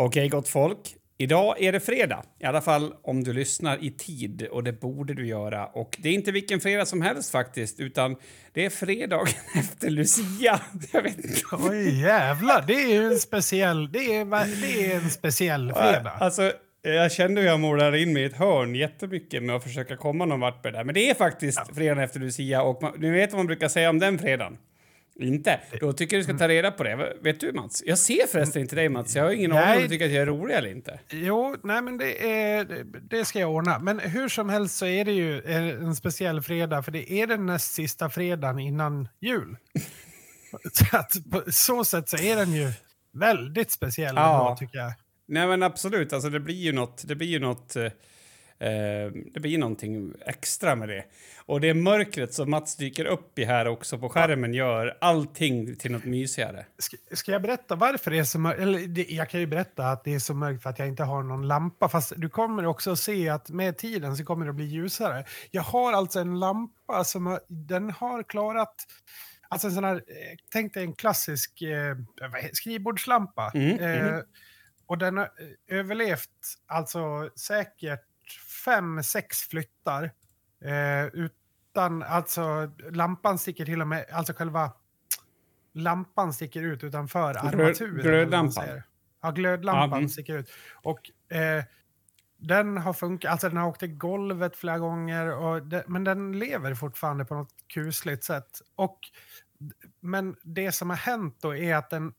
Okej, gott folk. Idag är det fredag, i alla fall om du lyssnar i tid och det borde du göra. Och det är inte vilken fredag som helst faktiskt, utan det är fredagen efter Lucia. Jag vet inte. Oj, jävlar. Det är ju en speciell, det är, det är en speciell fredag. Alltså, jag kände hur jag målade in mig i ett hörn jättemycket med att försöka komma någon vart med det där. Men det är faktiskt ja. fredagen efter Lucia och man, ni vet vad man brukar säga om den fredagen. Inte? Då tycker jag du ska ta reda på det. Vet du Mats? Jag ser förresten inte dig Mats. Jag har ingen aning om du tycker att jag är rolig eller inte. Jo, nej men det, är, det ska jag ordna. Men hur som helst så är det ju en speciell fredag för det är den näst sista fredagen innan jul. så att på så sätt så är den ju väldigt speciell ja. då, tycker jag. Nej men absolut, alltså det blir ju något, det blir ju något eh, det blir någonting extra med det. Och det mörkret som Mats dyker upp i här också på skärmen gör allting till något mysigare. Ska, ska jag berätta varför det är så mörkt? Eller det, jag kan ju berätta att det är så mörkt för att jag inte har någon lampa. Fast du kommer också att se att med tiden så kommer det att bli ljusare. Jag har alltså en lampa som har, den har klarat Alltså en sån här, eh, tänk dig en klassisk eh, skrivbordslampa. Mm, mm. eh, mm. Och den har eh, överlevt alltså säkert fem, sex flyttar. Eh, utan, alltså lampan sticker till och med, alltså själva lampan sticker ut utanför armaturen. Glödlampan? Ja, glödlampan mm. sticker ut. Och eh, den har funkat, alltså den har åkt i golvet flera gånger, och det, men den lever fortfarande på något kusligt sätt. Och, men det som har hänt då är att den,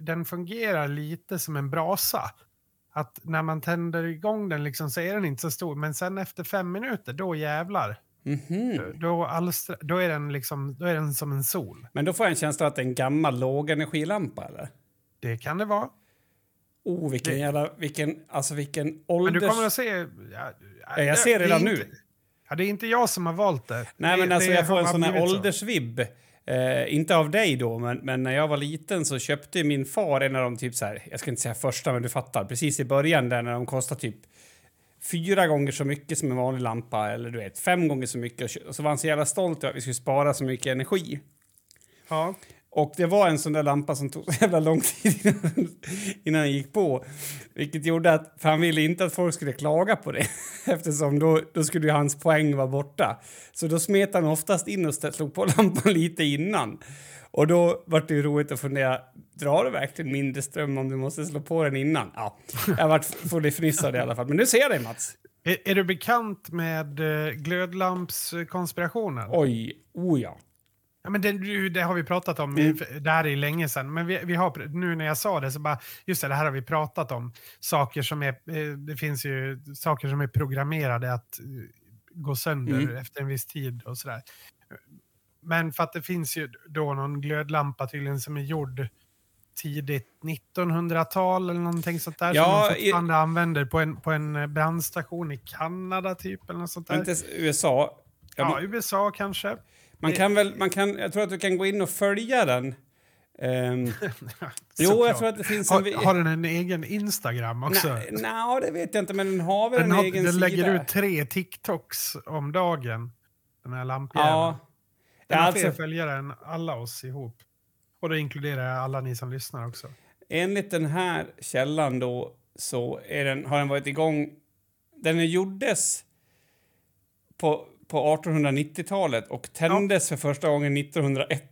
den fungerar lite som en brasa att när man tänder igång den liksom så är den inte så stor. Men sen efter fem minuter, då jävlar. Mm -hmm. då, alstra, då, är den liksom, då är den som en sol. Men då får jag en känsla att det är en gammal lågenergilampa, eller? Det kan det vara. Oh, vilken det... jävla... Vilken, alltså vilken ålders... Men du kommer att se... Ja, ja, jag ser redan inte, nu. Ja, det är inte jag som har valt det. Nej, det, men alltså jag får en sån här åldersvibb. Eh, inte av dig då, men, men, när jag var liten så köpte min far en av de typ så här, jag ska inte säga första, men du fattar, precis i början där när de kostar typ fyra gånger så mycket som en vanlig lampa eller du vet, fem gånger så mycket. Och så var han så jävla stolt över att vi skulle spara så mycket energi. Ja. Och det var en sån där lampa som tog så jävla lång tid innan, innan den gick på. Vilket gjorde att, för han ville inte att folk skulle klaga på det. Eftersom då, då skulle ju hans poäng vara borta. Så då smet han oftast in och slog på lampan lite innan. Och då var det ju roligt att fundera, drar det verkligen mindre ström om du måste slå på den innan? Ja, jag vart full fnissad i alla fall. Men nu ser jag dig Mats. Är, är, du bekant med uh, glödlampskonspirationen? Oj, oh ja. Ja, men det, det, har vi pratat om, mm. det här är länge sedan. Men vi, vi, har, nu när jag sa det så bara, just det, det här har vi pratat om. Saker som är, eh, det finns ju saker som är programmerade att eh, gå sönder mm. efter en viss tid och sådär. Men för att det finns ju då någon glödlampa tydligen som är gjord tidigt 1900-tal eller någonting sånt där. Ja, som man fortfarande i... använder på en, på en brandstation i Kanada typ. Eller något sånt där. Inte USA? Ja, USA kanske. Man kan väl, man kan, jag tror att du kan gå in och följa den. Um, jo, jag tror att det finns en... Har, har den en egen Instagram också? Nej, no, det vet jag inte, men den har väl den en har, egen den sida. Den lägger ut tre TikToks om dagen, den här lampjäveln. Ja. Den har alltså... fler följare än alla oss ihop. Och då inkluderar jag alla ni som lyssnar också. Enligt den här källan då så den, har den varit igång... Den gjordes på på 1890-talet och tändes ja. för första gången 1901.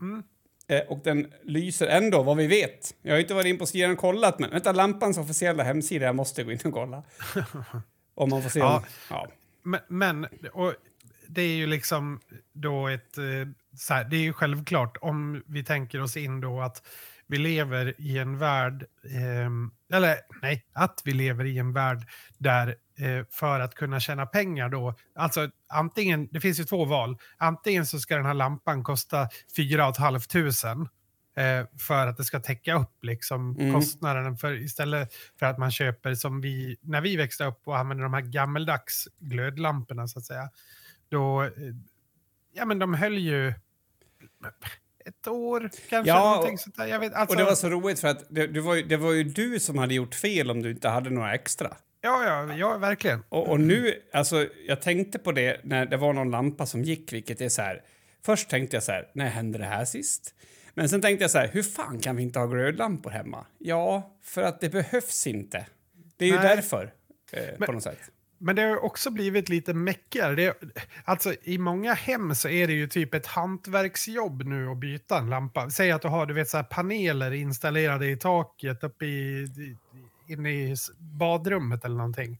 Mm. Eh, och den lyser ändå, vad vi vet. Jag har inte varit in på sidan och kollat, men vänta, lampans officiella hemsida, jag måste gå in och kolla. Om man får se. Ja. Om, ja. Men, men och det är ju liksom då ett... Eh, så här, det är ju självklart om vi tänker oss in då att vi lever i en värld, eh, eller nej, att vi lever i en värld där för att kunna tjäna pengar då, alltså antingen, det finns ju två val, antingen så ska den här lampan kosta 4 500 eh, för att det ska täcka upp liksom mm. kostnaden för istället för att man köper som vi, när vi växte upp och använde de här gammeldags glödlamporna så att säga, då, eh, ja men de höll ju ett år, kanske. Ja, sånt där. Jag vet, alltså... och det var så roligt för att det, det, var ju, det var ju du som hade gjort fel om du inte hade några extra. Ja, ja, ja verkligen. Och, och, nu, alltså, jag tänkte på det när det var någon lampa som gick, vilket är så här. Först tänkte jag så här, när hände det här sist? Men sen tänkte jag så här, hur fan kan vi inte ha glödlampor hemma? Ja, för att det behövs inte. Det är ju Nej. därför, eh, Men- på något sätt. Men det har också blivit lite mäckigare. Det, alltså, I många hem så är det ju typ ett hantverksjobb nu att byta en lampa. Säg att du har du vet, så paneler installerade i taket uppe i, i, inne i badrummet eller någonting.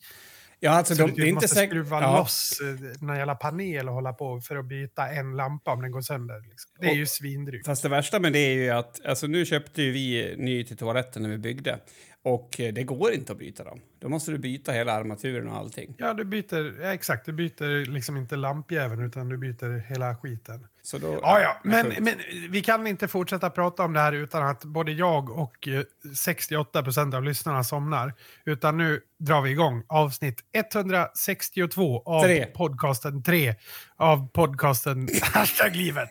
Ja, alltså, Så de, du det är typ inte måste säkert... skruva Ja, loss eh, någon jävla panel och hålla på för att byta en lampa om den går sönder. Liksom. Det är Och- ju svindrygt. Fast det värsta med det är ju att alltså, nu köpte ju vi ny till toaletten när vi byggde. Och eh, det går inte att byta dem. Då måste du byta hela armaturen och allting. Ja, du byter, ja, exakt. Du byter liksom inte lampjäveln utan du byter hela skiten. Så då, Ja, ja, men, men vi kan inte fortsätta prata om det här utan att både jag och eh, 68% av lyssnarna somnar. Utan nu drar vi igång avsnitt 162 av Tre. podcasten 3 av podcasten Hashtag livet.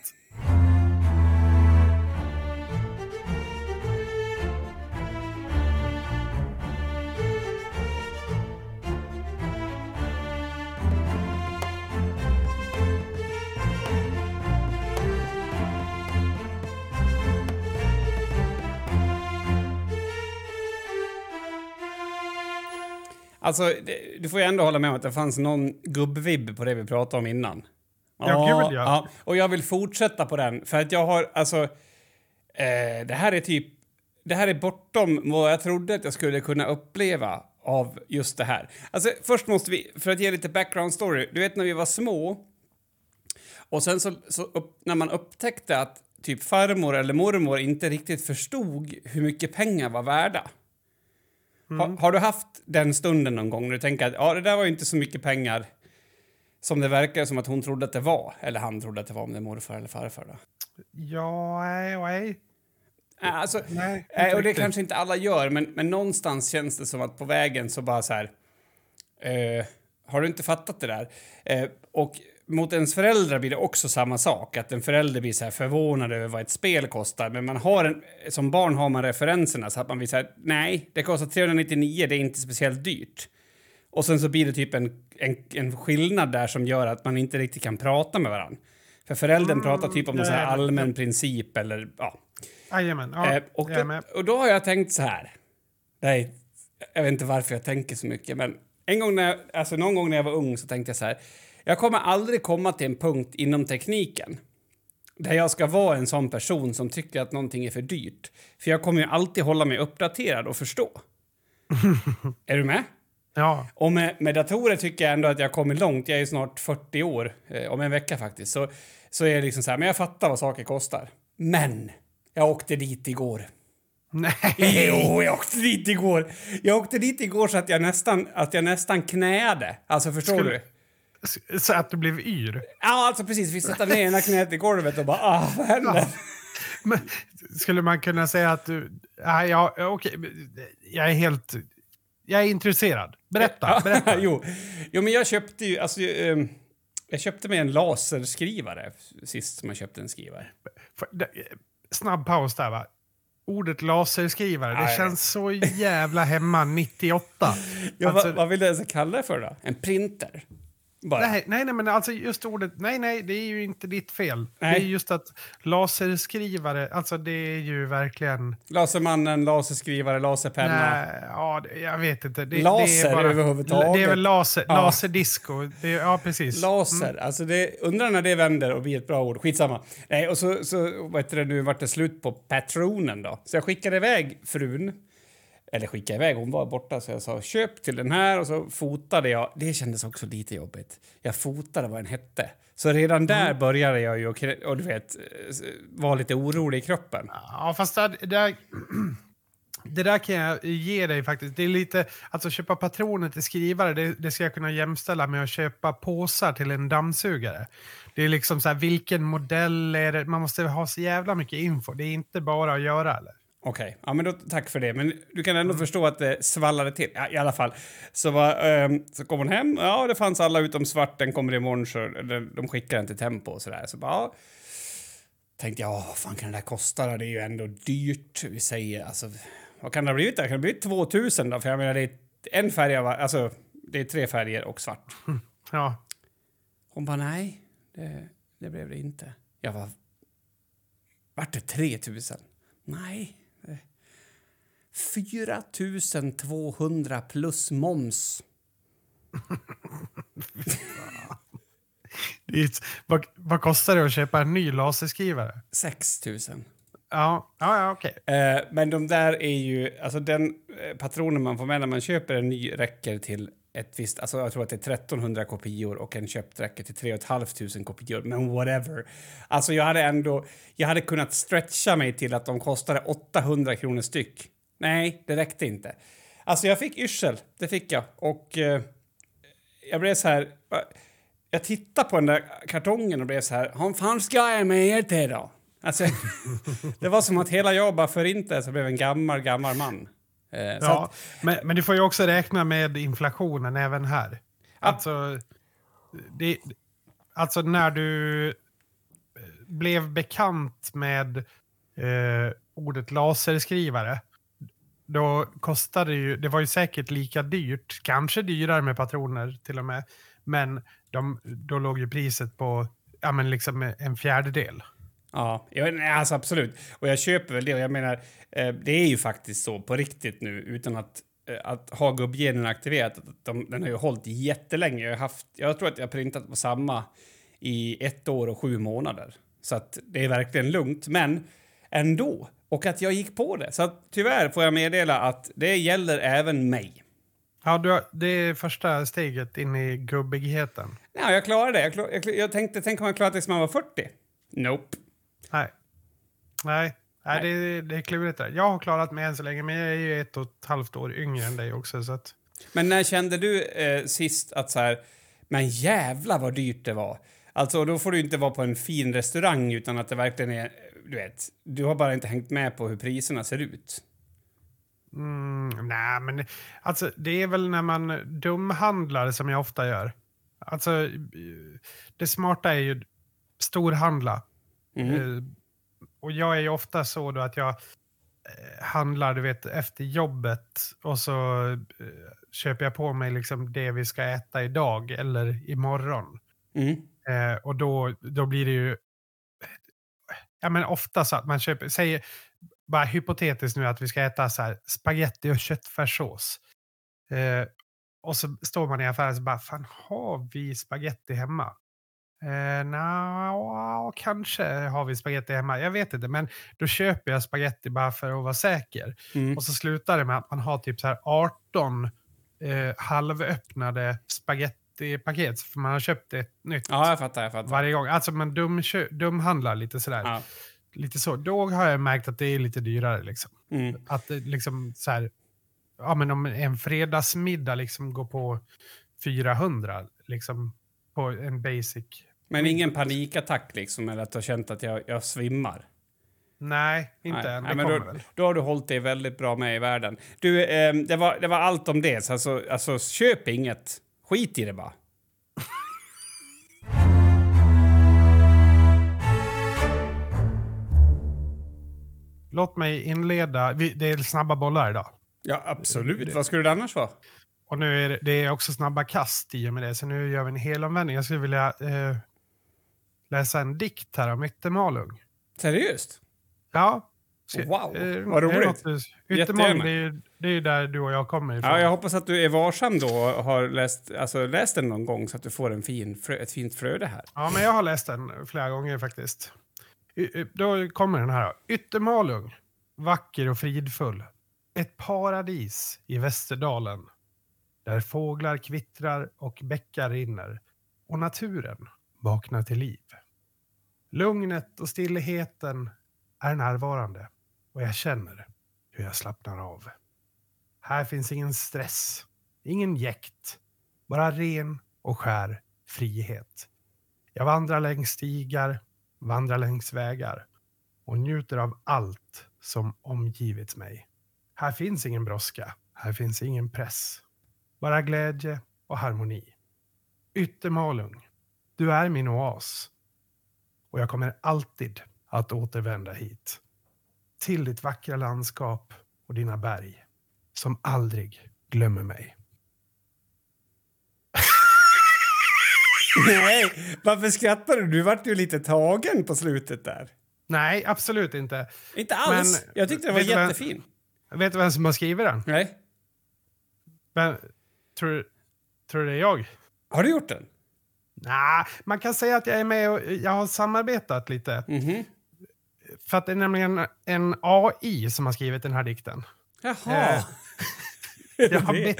Alltså, det, du får ju ändå hålla med om att det fanns någon gubbvibb på det vi pratade om innan. Ja, gud, ja. Och jag vill fortsätta på den, för att jag har, alltså... Eh, det här är typ... Det här är bortom vad jag trodde att jag skulle kunna uppleva av just det här. Alltså, först måste vi, för att ge lite background story. Du vet när vi var små och sen så, så upp, när man upptäckte att typ farmor eller mormor inte riktigt förstod hur mycket pengar var värda. Har, har du haft den stunden någon gång när du tänker att ja, det där var ju inte så mycket pengar som det verkar som att hon trodde att det var? Eller han trodde att det var, om det är morfar eller farfar då. Ja, nej, nej. Alltså, Nej, och det riktigt. kanske inte alla gör, men, men någonstans känns det som att på vägen så bara så här... Eh, har du inte fattat det där? Eh, och mot ens föräldrar blir det också samma sak. Att en förälder blir så förvånad över vad ett spel kostar. Men man har en, som barn har man referenserna så att man blir så här, nej, det kostar 399, det är inte speciellt dyrt. Och sen så blir det typ en, en, en skillnad där som gör att man inte riktigt kan prata med varandra. För föräldern pratar typ om någon ja. allmän princip eller ja. Jajamän, ja, Eh, och, då, och då har jag tänkt så här. Nej, jag vet inte varför jag tänker så mycket, men en gång när jag, alltså någon gång när jag var ung så tänkte jag så här. Jag kommer aldrig komma till en punkt inom tekniken där jag ska vara en sån person som tycker att någonting är för dyrt. För jag kommer ju alltid hålla mig uppdaterad och förstå. är du med? Ja, Och med, med datorer tycker jag ändå att jag har kommit långt. Jag är snart 40 år, eh, om en vecka faktiskt. Så, så är det liksom så här, men jag fattar vad saker kostar. Men jag åkte dit igår. Nej. Jo, jag åkte dit igår. Jag åkte dit igår så att jag nästan, att jag nästan knäade. Alltså, förstår Skulle- du? Så att du blev yr. Ja, alltså precis. Vi sätter ner ena knät i golvet och bara, ah, vad händer? Men, skulle man kunna säga att du... Nej, ja, okej. Jag är helt... Jag är intresserad. Berätta. berätta. jo. jo, men jag köpte ju, alltså, ehm, jag köpte mig en laserskrivare sist som jag köpte en skrivare. Snabb paus där, va? Ordet laserskrivare, det känns så jävla hemma 98. Ja, Alltså- vad, vad vill jag kalla det för då? En printer? Nej, nej, nej, men alltså just ordet, nej, nej, det är ju inte ditt fel. Nej. Det är just att laserskrivare, alltså det är ju verkligen... Lasermannen, laserskrivare, laserpenna. Nej, ja, det- jag vet inte. Det, det Laser är bara, överhuvudtaget. Det är väl laser, Ja. laserdisco. Det, ja, precis. Laser. Alltså det, undrar när det vänder och blir ett bra ord. Skitsamma. Nej, och så, så vad heter det, nu vart det slut på patronen då. Så jag skickade iväg frun. Eller skickade iväg, hon var borta så jag sa köp till den här och så fotade jag. Det kändes också lite jobbigt. Jag fotade vad den hette. Så redan där började jag ju och, och du vet, eh, vara lite orolig i kroppen. Ja, fast det, där, det där kan jag ge dig faktiskt. Det är lite, alltså köpa patroner till skrivare, det, det ska jag kunna jämställa med att köpa påsar till en dammsugare. Det är liksom så här, vilken modell är det? Man måste ha så jävla mycket info. Det är inte bara att göra, eller? Okej, ja, men då, tack för det. Men du kan ändå förstå att det svallade till. Ja, I alla fall. Så, var, ehm, så kom hon hem. Ja, det fanns alla utom svart. Den kommer imorgon. Så de skickar den till Tempo och sådär. Så bara, ja. Tänkte jag, vad fan kan det där kosta då? Det är ju ändå dyrt. Vi säger, alltså, vad kan det ha blivit där? Kan det bli 2000 då? För jag menar, det är en färg av, alltså, det är tre färger och svart. Ja. Hon bara, nej, det, det blev det inte. Jag var Vart det 3 000? Nej. 4 200 plus moms. Vad, vad kostar det att köpa en ny laserskrivare? 6 000. Ja, ja, ja okej. Eh, men de där är ju... Alltså den eh, patronen man får med när man köper en ny räcker till ett visst... Alltså jag tror att det är 1300 kopior och en köpt räcker till 3 500 kopior. Men whatever. Alltså jag hade ändå... Jag hade kunnat stretcha mig till att de kostade 800 kronor styck. Nej, det räckte inte. Alltså jag fick yrsel. Det fick jag. Och eh, jag blev så här... Jag tittade på den där kartongen och blev så här... Hur fan ska jag med er till då? Alltså, det var som att hela jag bara förintades och blev en gammal, gammal man. Eh, Ja, att, men, men du får ju också räkna med inflationen även här. Alltså, det, alltså när du eh, blev bekant med eh, ordet laserskrivare, då kostade det ju, det var ju säkert lika dyrt, kanske dyrare med patroner till och med, men de, då låg ju priset på ja, men liksom en fjärdedel. Ja, jag, alltså absolut. Och jag köper väl det. Och jag menar, eh, det är ju faktiskt så på riktigt nu utan att, eh, att ha gubbgenen aktiverat. att De, den har ju hållit jättelänge. Jag, har haft, jag tror att jag har printat på samma i ett år och sju månader. Så att det är verkligen lugnt. Men ändå. Och att jag gick på det. Så att, tyvärr får jag meddela att det gäller även mig. Ja, du, det är första steget in i gubbigheten. Ja, jag klarade det. Jag, klar, jag, jag tänkte, tänk om jag klarat det som jag var 40. Nope. Nej. Nej, Nej, det, det är klurigt där. Jag har klarat mig än så länge, men jag är ju ett och ett halvt år yngre än dig också. Så att, Men när kände du eh, sist att så här, men jävla vad dyrt det var? Alltså, då får du inte vara på en fin restaurang utan att det verkligen är, du vet, du har bara inte hängt med på hur priserna ser ut. mm, nej, men alltså, det är väl när man dumhandlar som jag ofta gör. Alltså, det smarta är ju storhandla. Mm. Och jag är ju ofta så då att jag eh, handlar du vet, efter jobbet och så eh, köper jag på mig liksom det vi ska äta idag eller imorgon. Mm. Eh, och då, då blir det ju ja, men ofta så att man köper, säger bara hypotetiskt nu att vi ska äta så här spaghetti och köttfärssås. Eh, och så står man i affären och bara, fan har vi spaghetti hemma? Eh, Nja, kanske har vi spaghetti hemma. Jag vet inte, men då köper jag spaghetti bara för att vara säker. Mm. Och så slutar det med att man har typ så här 18 eh, halvöppnade spagettipaket. För man har köpt ett nytt Ja, jag fattar, jag fattar. varje gång. Alltså man dumkö- dumhandlar lite sådär. Ja. Lite så. Då har jag märkt att det är lite dyrare. Liksom. Mm. Att det liksom så här, ja men om en fredagsmiddag liksom går på 400 liksom på en basic. Men ingen panikattack liksom, eller att du har känt att jag, jag svimmar? Nej, inte Nej, än. nej, Det men kommer då, väl. då har du hållit dig väldigt bra med i världen. Du, ehm, det, var, det var allt om det. Så alltså, alltså, köp inget. Skit i det bara. Låt mig inleda. Det är snabba bollar idag. Ja, absolut. Vad skulle det annars vara? Och nu är det, det är också snabba kast i och med det. Så nu gör vi en helomvändning. Jag skulle vilja eh, läsa en dikt här om Yttermalung. Seriöst? Ja. Wow, eh, vad roligt. Jättegärna. det är det är där du och jag kommer ifrån. Ja, jag hoppas att du är varsam då och har läst, alltså, läst den någon gång så att du får en fin ett fint flöde här. Ja, men jag har läst den flera gånger faktiskt. Y- Då kommer den här. Yttermalung, vacker och fridfull. Ett paradis i Västerdalen. Där fåglar kvittrar och bäckar rinner. Och naturen vaknar till liv. Lugnet och stillheten är närvarande. Och jag känner hur jag slappnar av. Här finns ingen stress, ingen jäkt. Bara ren och skär frihet. Jag vandrar längs stigar, vandrar längs vägar och njuter av allt som omgivit mig. Här finns ingen brådska, här finns ingen press. Bara glädje och harmoni. Yttermalung, du är min oas. Och jag kommer alltid att återvända hit. Till ditt vackra landskap och dina berg. Som aldrig glömmer mig. Nej, varför skrattar du? Du vart ju lite tagen på slutet där. Nej, absolut inte. Inte alls. Men- jag tyckte den var jättefin. Vet du vem som har skrivit den? Nej. Men, tror, tror du det är jag? Har du gjort den? Nej, man kan säga att jag är med och jag har samarbetat lite. Mhm. För att det är nämligen en AI som har skrivit den här dikten. Jaha. Eh, Jag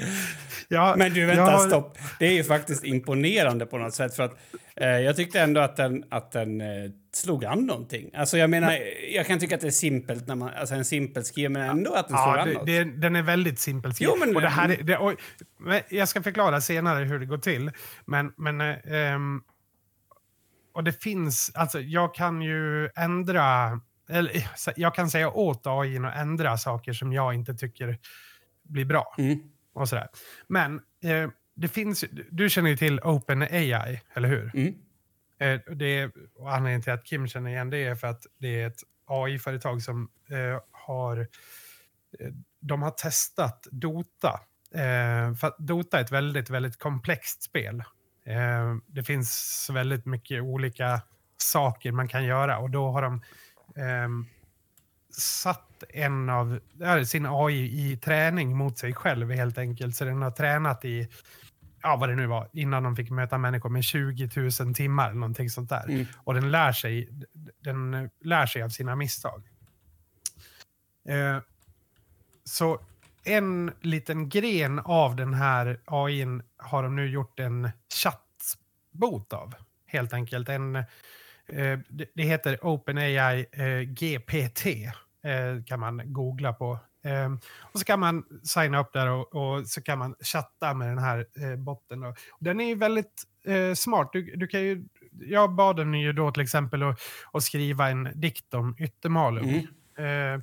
jag, Men du, vänta, jag stopp. Det är ju faktiskt imponerande på något sätt. För att eh, jag tyckte ändå att den, att den eh, slog an någonting. Alltså jag menar, jag kan tycka att det är simpelt när man, alltså en simpel skriven, men ändå att den Ja, an det, något. det, den är väldigt simpel skriven. Jo, men- och det här är, det, och, men jag ska förklara senare hur det går till. Men, men eh, ehm, och det finns, alltså jag kan ju ändra, eller eh, jag kan säga åt AI att ändra saker som jag inte tycker blir bra. Mm. Och sådär. Men eh, det finns, du känner ju till OpenAI, eller hur? Mm. Eh, det är, och anledningen till att Kim känner igen det är för att det är ett AI-företag som eh, har, eh, de har testat Dota. Eh, för Dota är ett väldigt, väldigt komplext spel. Eh, det finns väldigt mycket olika saker man kan göra och då har de ehm, satt en av ja, sin AI i träning mot sig själv helt enkelt. Så den har tränat i, ja vad det nu var, innan de fick möta människor med 20 000 timmar, någonting sånt där. Mm. Och den lär sig, den eh, lär sig av sina misstag. Eh, så en liten gren av den här AIn har de nu gjort en chattbot av. Helt enkelt. En, eh, det, heter OpenAI eh, GPT. Eh, kan man googla på. Eh, och så kan man signa upp där och, och så kan man chatta med den här eh, botten. Och, den är ju väldigt eh, smart. Du, du kan ju, jag bad den ju då till exempel att, att skriva en dikt om Yttermalung. Mm.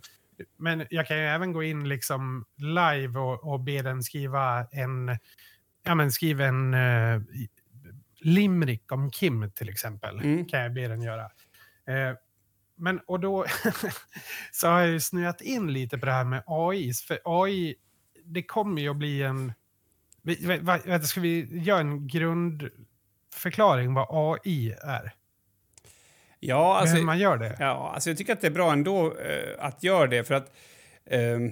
Men jag kan ju även gå in liksom live och, och be den skriva en, ja men skriva en uh, limerick om Kim till exempel. Mm. Kan jag be den göra. Eh, men och då så har jag ju snöat in lite på det här med AI. För AI, det kommer ju att bli en... ska vi göra en grundförklaring vad AI är? Ja, alltså, Hur man gör det? ja, alltså jag tycker att det är bra ändå eh, att göra det för att ehm,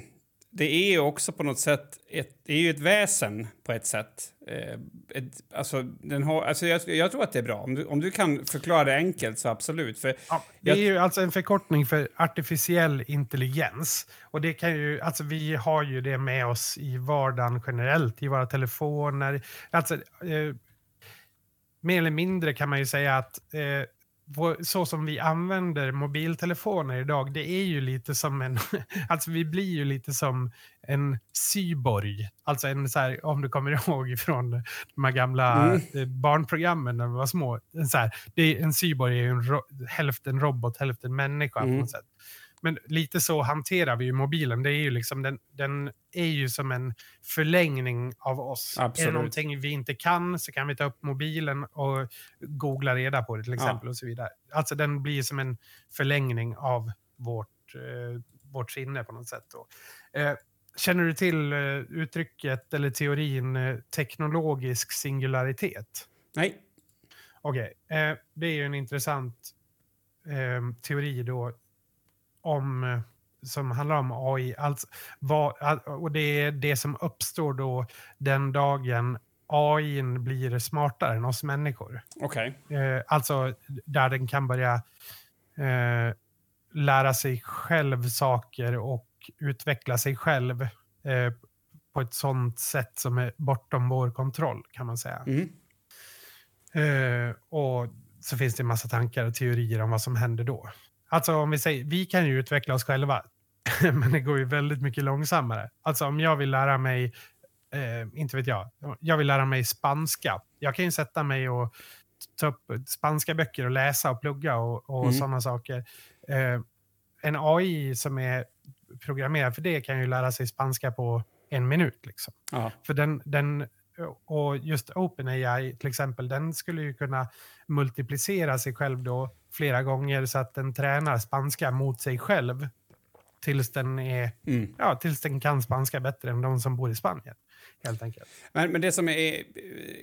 det är ju också på något sätt ett, det är ju ett väsen på ett sätt. Eh, ett, alltså, den har, alltså jag, jag tror att det är bra. Om du, om du kan förklara det enkelt så absolut. För, Ja, det är Jag- ju alltså en förkortning för artificiell intelligens. Och det kan ju, alltså vi har ju det med oss i vardagen generellt, i våra telefoner. Alltså, eh, mer eller mindre kan man ju säga att eh, så som vi använder mobiltelefoner idag, det är ju lite som en, alltså vi blir ju lite som en cyborg. Alltså en så här, om du kommer ihåg från de här gamla Mm. eh, barnprogrammen när vi var små. En, så här, det är, en cyborg är ju en ro, hälften robot, hälften människa Mm. på något sätt. Men lite så hanterar vi ju mobilen. Det är ju liksom, den, den är ju som en förlängning av oss. Är Absolut. det någonting vi inte kan så kan vi ta upp mobilen och googla reda på det till exempel. och så vidare. Alltså den blir som en förlängning av vårt, eh, vårt sinne på något sätt. Eh, känner du till eh, uttrycket eller teorin eh, teknologisk singularitet? nej. Okej, eh, det är ju en intressant eh, teori då om, eh, som handlar om AI. Alltså, vad, och det är det som uppstår då den dagen AI blir smartare än oss människor. Okej. Eh, alltså där den kan börja eh, lära sig själv saker och utveckla sig själv eh, på ett sånt sätt som är bortom vår kontroll kan man säga. Mm. Eh, och så finns det en massa tankar och teorier om vad som händer då. Alltså om vi säger, vi kan ju utveckla oss själva, men det går ju väldigt mycket långsammare. Alltså om jag vill lära mig, eh, inte vet jag, jag vill lära mig spanska. Jag kan ju sätta mig och ta upp spanska böcker och läsa och plugga och, och Mm. sådana saker. Eh, en AI som är programmerad för det kan ju lära sig spanska på en minut. Liksom. För den, den, och just OpenAI till exempel, den skulle ju kunna multiplicera sig själv då flera gånger så att den tränar spanska mot sig själv. tills den, är, Mm. ja, tills den kan spanska bättre än de som bor i Spanien. Helt enkelt. Men, men det som är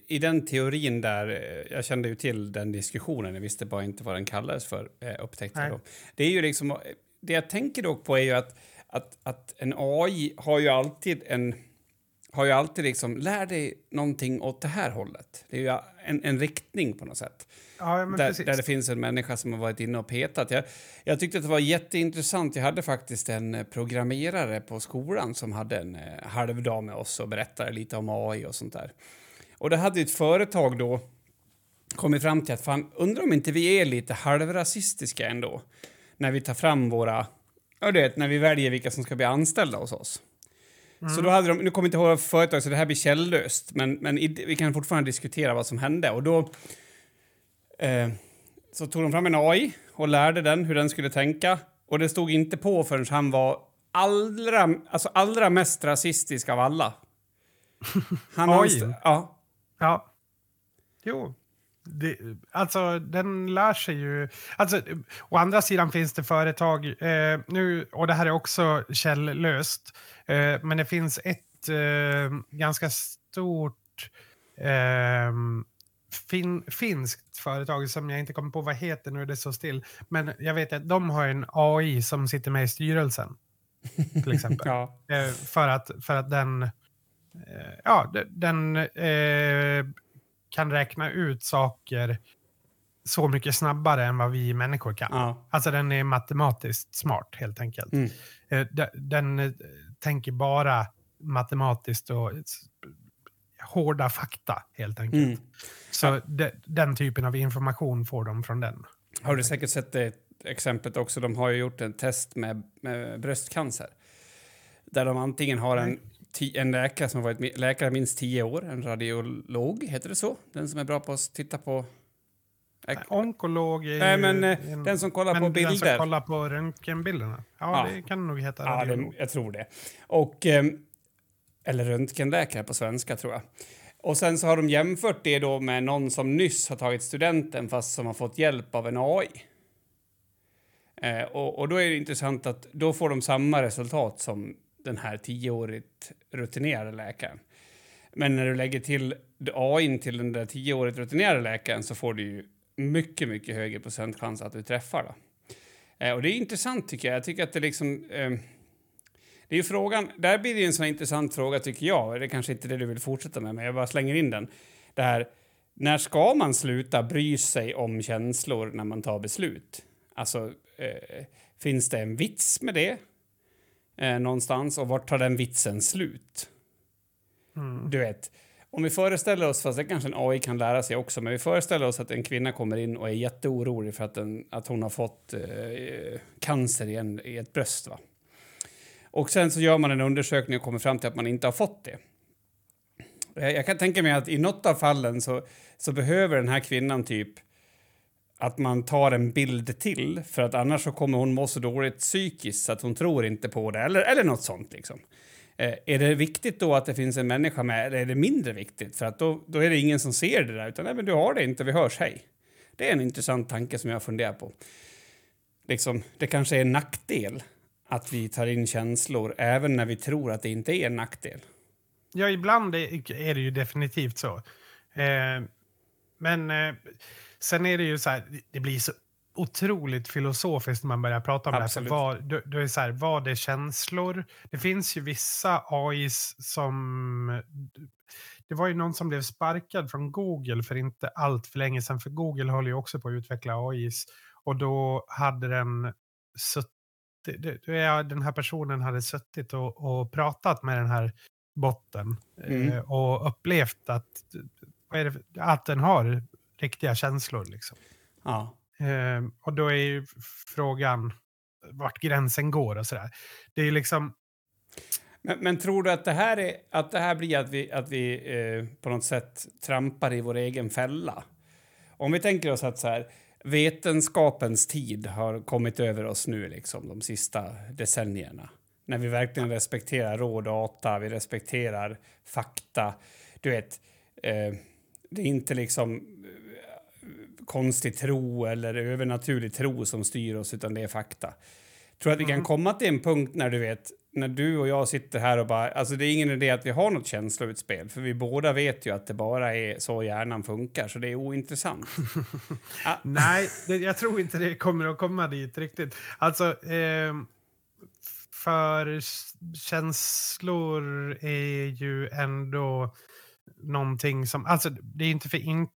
i den teorin där, eh, jag kände ju till den diskussionen, jag visste bara inte vad den kallades för, eh, upptäckte jag då. Det är ju liksom, eh, det jag tänker dock på är ju att, att, att en AI har ju alltid en, har ju alltid liksom, lär dig någonting åt det här hållet. Det är ju en, en riktning på något sätt. Ja, Där, där det finns en människa som har varit inne och petat. Jag, jag tyckte att det var jätteintressant. Jag hade faktiskt en eh, programmerare på skolan som hade en eh, halvdag med oss och berättade lite om AI och sånt där. Och det hade ett företag då kommit fram till att fan, undrar om inte vi är lite halvrasistiska ändå när vi tar fram våra, ja du vet, när vi väljer vilka som ska bli anställda hos oss. Så då hade de, nu kommer jag inte ihåg vad företag, så det här blir källöst, men, men i, vi kan fortfarande diskutera vad som hände. Och då eh, så tog de fram en AI och lärde den hur den skulle tänka. Och det stod inte på förrän han var allra, alltså allra mest rasistisk av alla. Han AI? anst- Ja. Ja. Jo. Det, alltså, den lär sig ju... Alltså, å andra sidan finns det företag, eh, nu, och det här är också källöst, eh, men det finns ett eh, ganska stort eh, fin, finskt företag som jag inte kommer på vad heter nu, det så still. Men jag vet att de har en AI som sitter med i styrelsen, till exempel. ja. Eh, för, att, för att den, eh, ja, de- den eh, kan räkna ut saker så mycket snabbare än vad vi människor kan. ja. Alltså den är matematiskt smart helt enkelt. Mm. Eh, de- den eh, tänker bara matematiskt och hårda fakta helt enkelt. Mm. Så de, den typen av information får de från den. Har du säkert sett det exemplet också. De har ju gjort en test med, med bröstcancer. Där de antingen har en, en läkare som har varit läkare minst tio år, en radiolog, heter det så? Den som är bra på att titta på... Onkolog är Nej, men eh, en- den som kollar på Den som bilder. kollar på röntgenbilderna. Ja, Ja. det kan nog heta Ja, radiolog. det, jag tror det. Och, ehm, eller röntgenläkare på svenska, tror jag. Och sen så har de jämfört det då med någon som nyss har tagit studenten fast som har fått hjälp av en AI. Eh, och, och då är det intressant att då får de samma resultat som den här tioårigt rutinerade läkaren. Men när du lägger till AI till den där tioårigt rutinerade läkaren så får du ju mycket, mycket högre procentchans att du träffar. Då. Eh, och det är intressant tycker jag. Jag tycker att det liksom... Eh, det är ju frågan, där blir det ju en sån här intressant fråga tycker jag. Det är kanske inte det du vill fortsätta med, men jag bara slänger in den. Det här, när ska man sluta bry sig om känslor när man tar beslut? Alltså, eh, finns det en vits med det eh, någonstans? Och vart tar den vitsen slut? Mm. Du vet, om vi föreställer oss, fast det kanske en AI kan lära sig också, men vi föreställer oss att en kvinna kommer in och är jätteorolig för att, den, att hon har fått eh, cancer i, en, i ett bröst. Va? Och sen så gör man en undersökning och kommer fram till att man inte har fått det. Jag kan tänka mig att i något av fallen så, så behöver den här kvinnan typ att man tar en bild till för att annars så kommer hon må så dåligt psykiskt så att hon tror inte på det eller, eller något sånt liksom. Eh, är det viktigt då att det finns en människa med eller är det mindre viktigt? För att då, då är det ingen som ser det där utan nej men du har det inte, vi hörs, hej. Det är en intressant tanke som jag funderar på. Liksom, det kanske är en nackdel att vi tar in känslor även när vi tror att det inte är en nackdel. Ja, ibland är är det ju definitivt så. Eh, men eh, sen är det ju så här, det blir så otroligt filosofiskt när man börjar prata om Absolut. det. här. Vad, då, då är det så här, vad är känslor? Det finns ju vissa AIs som... Det var ju någon som blev sparkad från Google för inte allt för länge sedan. För Google håller ju också på att utveckla AIs. Och då hade den suttit... Den här personen hade suttit och, och pratat med den här botten Mm. eh, och upplevt att, att den har riktiga känslor. Liksom. Ja. Eh, och då är ju frågan vart gränsen går och sådär. Det är liksom, Men, men tror du att det här, är, att det här blir att vi, att vi eh, på något sätt trampar i vår egen fälla? Om vi tänker oss att så här, vetenskapens tid har kommit över oss nu, liksom, de sista decennierna. När vi verkligen respekterar rå data, vi respekterar fakta. Du vet, eh, det är inte liksom konstig tro eller övernaturlig tro som styr oss, utan det är fakta. Tror att vi kan Mm. komma till en punkt när du vet, när du och jag sitter här och bara, alltså det är ingen idé att vi har något känsloutspel, för vi båda vet ju att det bara är så hjärnan funkar, så det är ointressant. Nej, det, jag tror inte det kommer att komma dit riktigt. Alltså, ehm, för känslor är ju ändå någonting som... Alltså, det är inte för inte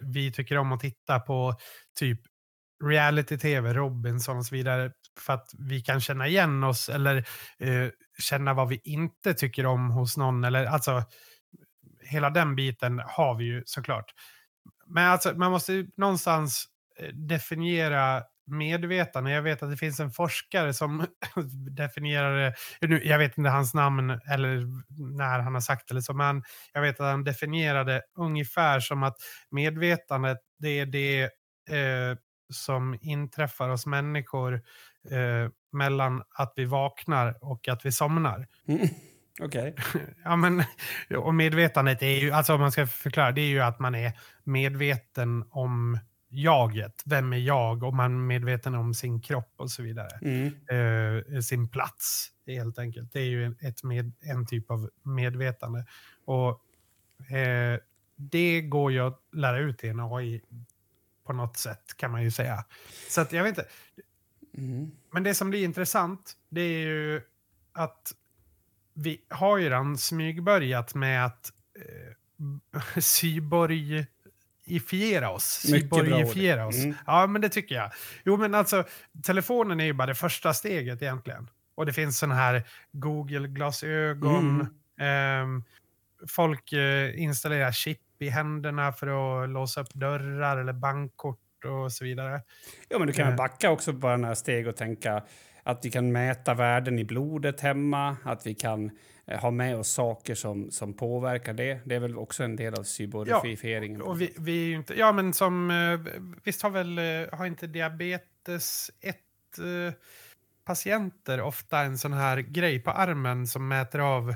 vi tycker om att titta på typ reality-tv, Robinson och så vidare, för att vi kan känna igen oss eller eh, känna vad vi inte tycker om hos någon. Eller, alltså, hela den biten har vi ju såklart. Men alltså, man måste ju någonstans eh, definiera medvetande. Jag vet att det finns en forskare som definierar det. nu- Jag vet inte hans namn eller när han har sagt det, eller så, men jag vet att han definierade ungefär som att medvetandet, det är det eh, som inträffar hos människor eh, mellan att vi vaknar och att vi somnar. Mm. Okej. Ja, men, och medvetandet är ju, alltså om man ska förklara, det är ju att man är medveten om jaget. Vem är jag? Och man är medveten om sin kropp och så vidare. Mm. Eh, sin plats, helt enkelt. Det är ju ett med, en typ av medvetande. Och eh, det går ju att lära ut i en AI på något sätt, kan man ju säga. Så att jag vet inte. Mm. Men det som blir intressant, det är ju att vi har ju redan smygbörjat med att eh, cyborgifiera oss. Cyborgifiera oss. Mm. Ja, men det tycker jag. Jo, men alltså, telefonen är ju bara det första steget egentligen. Och det finns sådana här Google-glasögon. ehm, folk eh, installerar chip i händerna för att låsa upp dörrar eller bankkort och så vidare. Ja, men du kan väl Eh. backa också bara några steg och tänka att vi kan mäta värden i blodet hemma, att vi kan eh, ha med oss saker som, som påverkar det. Det är väl också en del av cyberifieringen. Och vi, vi är ju inte, ja men som, eh, visst har väl, eh, har inte diabetes 1 eh, patienter ofta en sån här grej på armen som mäter av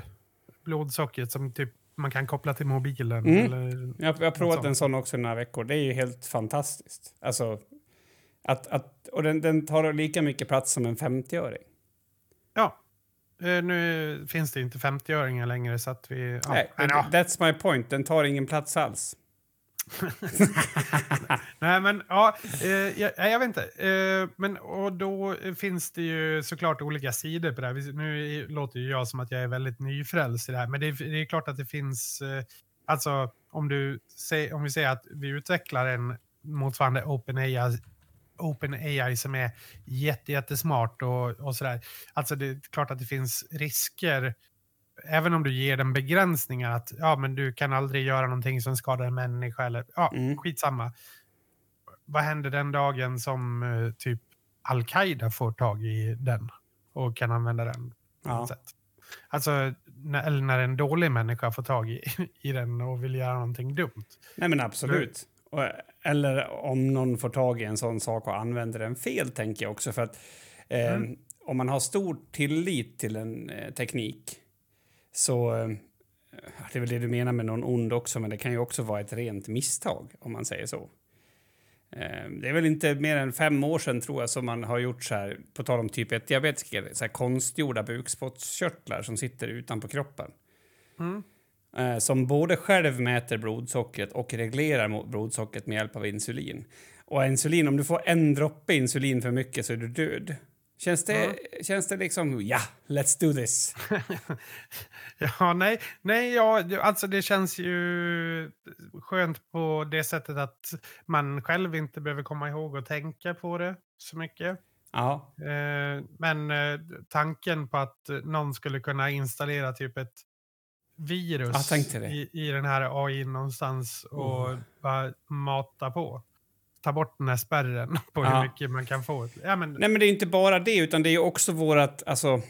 blodsockret som typ man kan koppla till mobilen? Mm. Eller, Jag, jag har provat en sån också i några veckor. Det är ju helt fantastiskt. Alltså, att, att, och den, den tar lika mycket plats som en 50-öring. ja. Eh, Nu finns det inte 50-öringar längre så att vi... Ja, Nej, men. That's my point. Den tar ingen plats alls. Nej, men ja, eh, jag, jag vet inte. Eh, men och då finns det ju såklart olika sidor på det här. Nu låter ju jag som att jag är väldigt nyfrälst i det här, men det, är- det är klart att det finns, eh, alltså om, du, om vi säger att vi utvecklar en motsvarande OpenAI OpenAI som är jätte, jättesmart och, och sådär. Alltså det är klart att det finns risker även om du ger den begränsningar att ja, men du kan aldrig göra någonting som skadar en människa eller ja, Mm. skitsamma. Vad händer den dagen som eh, typ Al-Qaida får tag i den och kan använda den på Ja. något sätt? Alltså, när, eller när en dålig människa får tag i, i den och vill göra någonting dumt. Nej, men absolut. Och, eller om någon får tag i en sån sak och använder den fel, tänker jag också. För att eh, Mm. om man har stor tillit till en eh, teknik så... Eh, det är väl det du menar med någon ond också, men det kan ju också vara ett rent misstag om man säger så. Eh, det är väl inte mer än fem år sedan tror jag som man har gjort så här, på tal om typ 1 diabetiker, så här konstgjorda bukspottkörtlar som sitter utanpå kroppen. Mm. Eh, som både själv mäter blodsockret och reglerar blodsockret med hjälp av insulin. Och insulin, om du får en droppe insulin för mycket så är du död. Känns det, känns det liksom, ja, let's do this. Ja, nej, nej ja, alltså det känns ju skönt på det sättet att man själv inte behöver komma ihåg och tänka på det så mycket. Ja, Eh, men eh, tanken på att någon skulle kunna installera typ ett virus i, i den här AI någonstans och Oh. bara mata på. Ta bort den här spärren på Ja. hur mycket man kan få. Ja, men, nej men det är inte bara det, utan det är också vårat, alltså,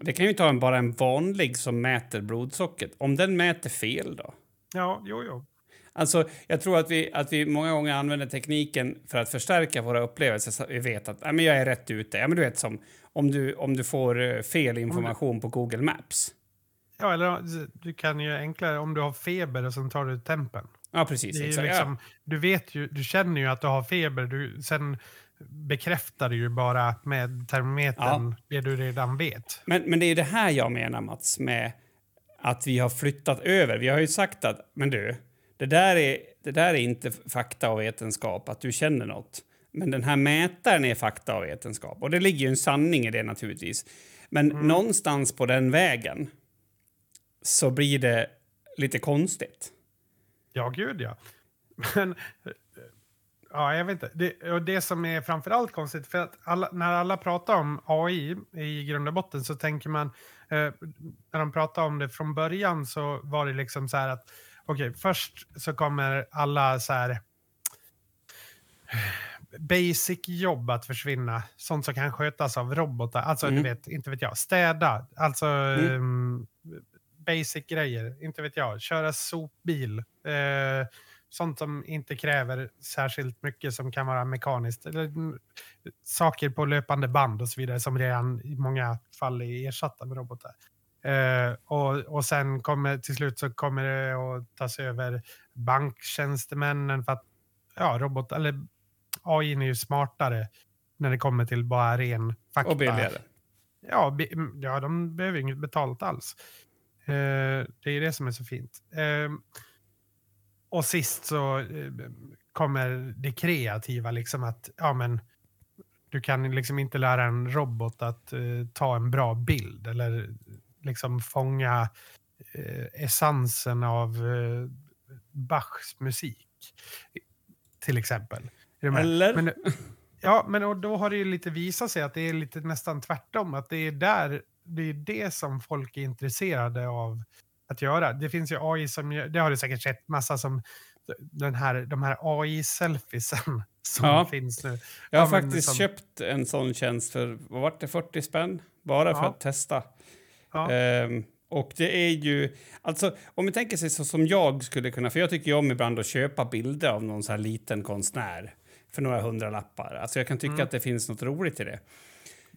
det kan ju ta en, bara en vanlig som mäter blodsockret. Om den mäter fel då? ja, jo, jo. Alltså, jag tror att vi, att vi många gånger använder tekniken för att förstärka våra upplevelser så vi vet att nej, men jag är rätt ute. Ja, men du vet som om du, om du får eh, fel information på Google Maps. Ja, eller du kan ju enklare om du har feber och sen tar du tempen. Ja, precis. Ju exakt. liksom, du vet ju, du känner ju att du har feber. Du, sen bekräftar ju bara med termometern det du redan vet. Men, men det är det här jag menar, Mats, med att vi har flyttat över. Vi har ju sagt att, men du, det där är, det där är inte fakta och vetenskap, att du känner något. Men den här mätaren är fakta och vetenskap. Och det ligger ju en sanning i det naturligtvis. Men Mm. någonstans på den vägen så blir det lite konstigt. Ja, gud ja. Men, eh, ja, jag vet inte. Det, och det som är framförallt konstigt, för att alla, när alla pratar om AI i grund och botten så tänker man, eh, när de pratar om det från början så var det liksom så här att, okej, först så kommer alla så här basic jobb att försvinna. Sånt som kan skötas av robotar. Alltså, Mm. du vet, inte vet jag, städa. Alltså, ehm, basic grejer. Inte vet jag, köra sopbil. Eh, sånt som inte kräver särskilt mycket som kan vara mekaniskt. Eller, mm, saker på löpande band och så vidare som redan i många fall är ersatta med robotar. Eh, och, och sen kommer till slut så kommer det att tas över banktjänstemännen för att ja, robot, eller AI är ju smartare när det kommer till bara ren fakta. Och billigare. Ja, mm, ja, de behöver inget betalt alls. Eh, det är det som är så fint. Eh, och sist så eh, kommer det kreativa, liksom att ja, men, du kan liksom inte lära en robot att eh, ta en bra bild eller liksom fånga essensen av Bachs musik. Till exempel. Eller? Men, ja, men och då har det ju lite visat sig att det är lite nästan tvärtom. Att det är där, det är det som folk är intresserade av att göra. Det finns ju AI som, det har du säkert sett, massa som den här, de här AI-selfiesen som Ja. finns nu. Jag har Ja, faktiskt som- köpt en sån tjänst för, vad var det, 40 spänn? Bara för Ja. att testa. Ehm, och det är ju, alltså om vi tänker sig så som jag skulle kunna, för jag tycker ju om ibland att köpa bilder av någon så här liten konstnär för några hundra lappar. Alltså jag kan tycka Mm. att det finns något roligt i det.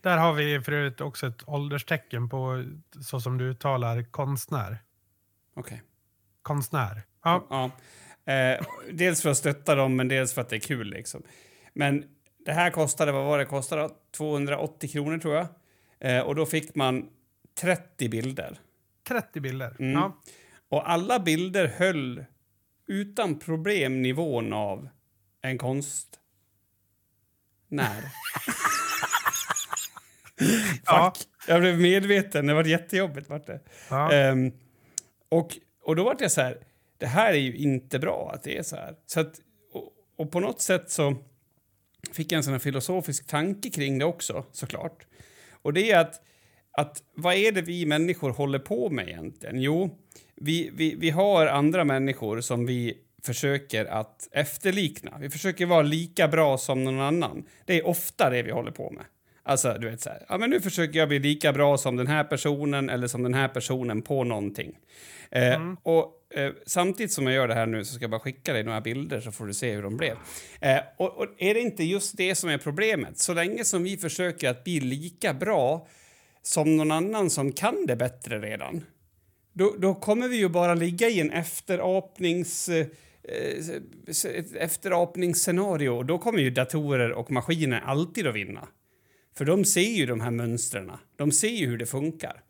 Där har vi för övrigt också ett ålderstecken på så som du uttalar konstnär. Okej. Konstnär. Ja, Ja. Eh, dels för att stötta dem, men dels för att det är kul liksom. Men det här kostade, vad var det kostade? 280 kronor tror jag. Eh, och då fick man 30 bilder. 30 bilder. Mm. Ja. Och alla bilder höll utan problem nivån av en konst... Ja. Jag blev medveten. Det var jättejobbigt. Vart det. Ja. Ehm, och, och då var jag så här, det här är ju inte bra att det är så här. Så att, och, och på något sätt så fick jag en sån filosofisk tanke kring det också, såklart. Och det är att, att vad är det vi människor håller på med egentligen? Jo, vi, vi, vi har andra människor som vi försöker att efterlikna. Vi försöker vara lika bra som någon annan. Det är ofta det vi håller på med. Alltså, du vet så här, ja men nu försöker jag bli lika bra som den här personen eller som den här personen på någonting. Eh, Och eh, samtidigt som jag gör det här nu så ska jag bara skicka dig några bilder så får du se hur de blev. Eh, och, och är det inte just det som är problemet? Så länge som vi försöker att bli lika bra som någon annan som kan det bättre redan, då, då kommer vi ju bara ligga i en efterapnings... Eh, eh, ett efterapningsscenario. Och då kommer ju datorer och maskiner alltid att vinna. För de ser ju de här mönstren. De ser ju hur det funkar.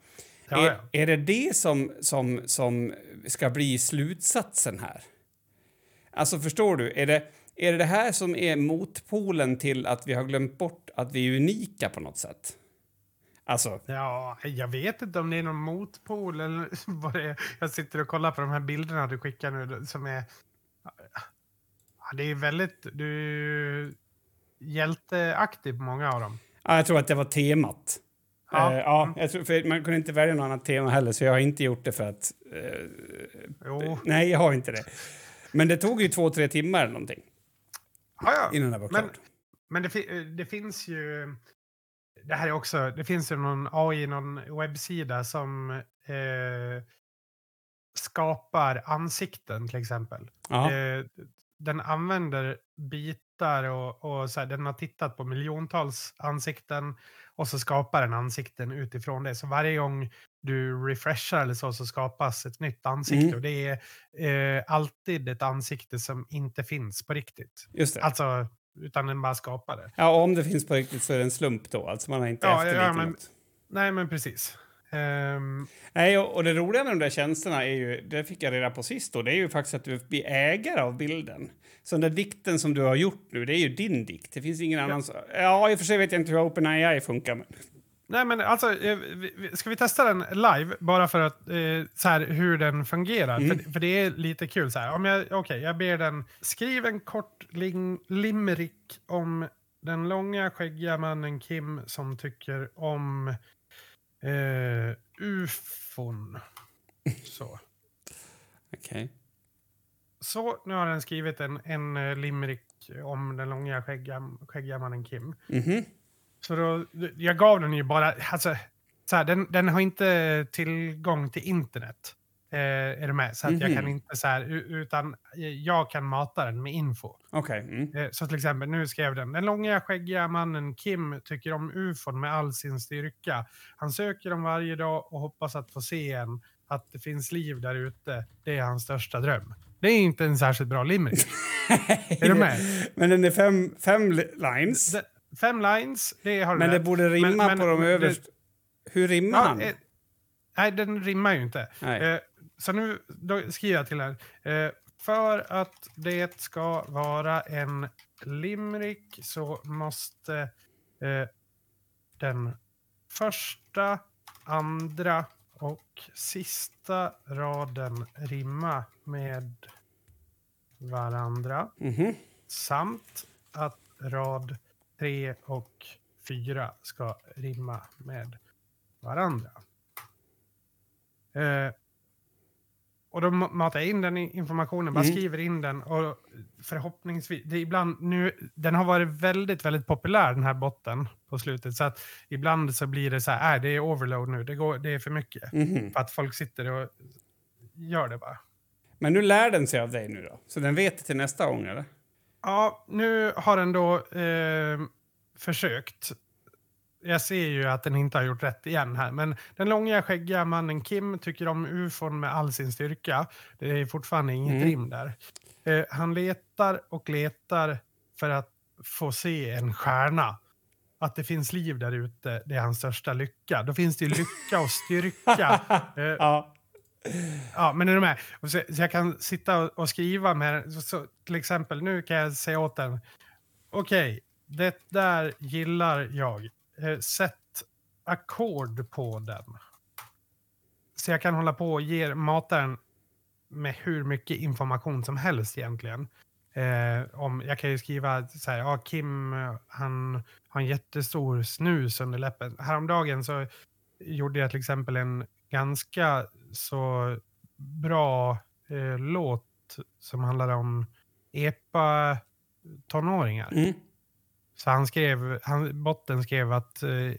Ja, ja. Är, är det det som, som, som ska bli slutsatsen här? Alltså, förstår du? Är det, är det det här som är motpolen till att vi har glömt bort att vi är unika på något sätt? Alltså, Ja, jag vet inte om det är någon motpol eller vad det är. Jag sitter och kollar på de här bilderna du skickar nu som är... Ja, det är väldigt... Du är hjälteaktiv på många av dem. Ja, jag tror att det var temat. Ja. Eh, ja, jag tror, för man kunde inte välja något annat tema heller, så jag har inte gjort det för att... Eh, Jo. nej, jag har inte det. Men det tog ju två, tre timmar eller någonting Ja, ja. innan det var Men- klart. Men det, fi- det finns ju... Det här är också... Det finns ju någon AI, någon webbsida som eh, skapar ansikten till exempel. Eh, den använder bitar och, och så här, den har tittat på miljontals ansikten och så skapar den ansikten utifrån det. Så varje gång du refreshar eller så, så skapas ett nytt ansikte. Mm. Och det är eh, alltid ett ansikte som inte finns på riktigt. Just det. Alltså utan den bara skapar det. Ja, och om det finns på riktigt så är det en slump då. Alltså man har inte Ja, efterliknat ja, men- något. Nej, men precis. Ehm, Nej, och, och det roliga med de där tjänsterna är ju, det fick jag reda på sist då, det är ju faktiskt att du blir ägare av bilden. Så den där dikten som du har gjort nu, det är ju din dikt. Det finns ingen annan som... Ja, i och för sig vet jag inte hur OpenAI funkar, men... nej, men alltså, eh, ska vi testa den live bara för att eh, så här, hur den fungerar? Mm. För, för det är lite kul så här. Om jag, okej, jag ber den skriv en kort ling, limerick om den långa skäggiga mannen Kim som tycker om eh, ufon. Så. Okej. Så, nu har den skrivit en, en eh, limerick om den långa skäggiga, skäggiga mannen Kim. Mhm. Så då, jag gav den ju bara, alltså, så här, den, den har inte tillgång till internet. Eh, är du med? Så att jag Mhm. kan inte så här, utan jag kan mata den med info. Okej. Mm. Eh, så till exempel, nu skrev den, den långa skäggiga mannen Kim tycker om ufon med all sin styrka. Han söker dem varje dag och hoppas att få se en, att det finns liv där ute. Det är hans största dröm. Det är inte en särskilt bra limerick. Är du med? Men den är fem, fem li- lines. Det- Fem lines, det har du men det borde rimma Men- men- på de det- överst. Hur rimmar Ja, han? eh, nej, den rimmar ju inte. Nej. Så nu skriver jag till här. Eh, för att det ska vara en limerick så måste eh, den första, andra och sista raden rimma med varandra. Mhm. Samt att rad 3 och 4 ska rimma med varandra. Eh, och då ma- matar jag in den informationen, bara Mm. skriver in den och förhoppningsvis, det är ibland nu, den har varit väldigt, väldigt populär den här botten på slutet så att ibland så blir det så här, äh, det är overload nu, det, går, det är för mycket. Mhm. För att folk sitter och gör det bara. Men nu lär den sig av dig nu då? Så den vet det till nästa gång, eller? Ja, nu har den då eh, försökt. Jag ser ju att den inte har gjort rätt igen här. Men den långa skäggiga mannen Kim tycker om ufon med all sin styrka. Det är fortfarande inget Mm. rim där. Eh, han letar och letar för att få se en stjärna. Att det finns liv där ute, det är hans största lycka. Då finns det ju lycka och styrka. Eh, Ja. Ja, men är du med? Så, så jag kan sitta och, skriva med. Så, så, till exempel, nu kan jag säga åt den. Okej, det där gillar jag. Eh, sätt ackord på den. Så jag kan hålla på och ge mataren med hur mycket information som helst egentligen. Eh, om, jag kan ju skriva så här, ja, Kim han har en jättestor snus under läppen. Häromdagen så gjorde jag till exempel en ganska så bra eh, låt som handlade om epa-tonåringar. Mm. Så han skrev, han, botten skrev att eh,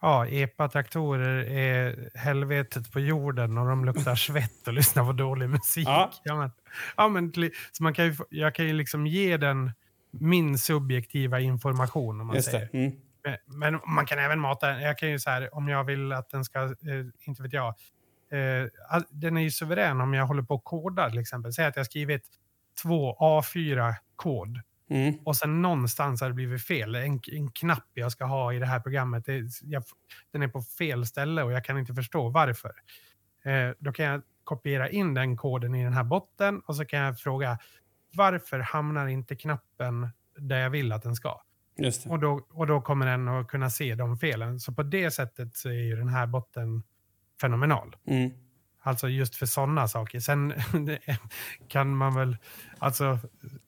ja, epa-traktorer är helvetet på jorden och de luktar svett och lyssnar på dålig musik. Ja. Ja. men, ja, men, så man kan ju, jag kan ju liksom ge den min subjektiva information om man Just säger. Mm. Men, men man kan även mata den. Jag kan ju så här, om jag vill att den ska, eh, inte vet jag. Eh, den är ju suverän om jag håller på och kodar till exempel. Säg att jag skrivit två A4-kod Mm. och sen någonstans har det blivit fel. En, en knapp jag ska ha i det här programmet, det, jag, den är på fel ställe och jag kan inte förstå varför. Eh, då kan jag kopiera in den koden i den här botten och så kan jag fråga varför hamnar inte knappen där jag vill att den ska? Och då, och då kommer den att kunna se de felen. Så på det sättet så är ju den här botten fenomenal. Mm. Alltså just för sådana saker. Sen kan man väl, alltså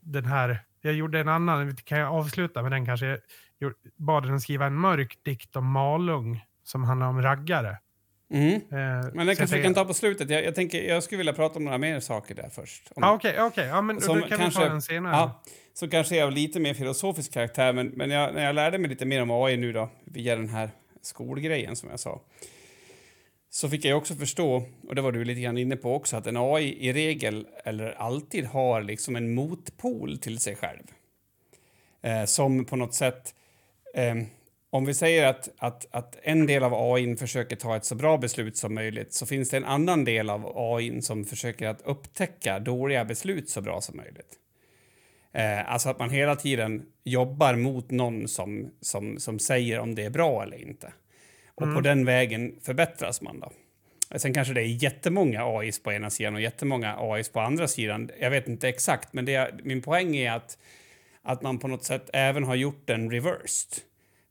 den här, jag gjorde en annan, kan jag avsluta med den kanske? Jag bad den skriva en mörk dikt om Malung som handlar om raggare. Mm. Eh, Men jag kanske vi kan ta på slutet. Jag, jag, tänker, jag skulle vilja prata om några mer saker där först. Om, Ja, Okej, okej. Ja, men Som då kan kanske- vi ta den senare. Ja, så kanske är av lite mer filosofisk karaktär, men, men jag, när jag lärde mig lite mer om AI nu då, via den här skolgrejen som jag sa, så fick jag också förstå, och det var du lite grann inne på också, att en AI i regel, eller alltid, har liksom en motpol till sig själv. Eh, som på något sätt, eh, om vi säger att, att, att en del av AI försöker ta ett så bra beslut som möjligt så finns det en annan del av AI som försöker att upptäcka dåliga beslut så bra som möjligt. Eh, alltså att man hela tiden jobbar mot någon som, som, som säger om det är bra eller inte. Och Mm. på den vägen förbättras man då. Sen kanske det är jättemånga AIs på ena sidan och jättemånga AIs på andra sidan. Jag vet inte exakt, men det, min poäng är att, att man på något sätt även har gjort den reversed.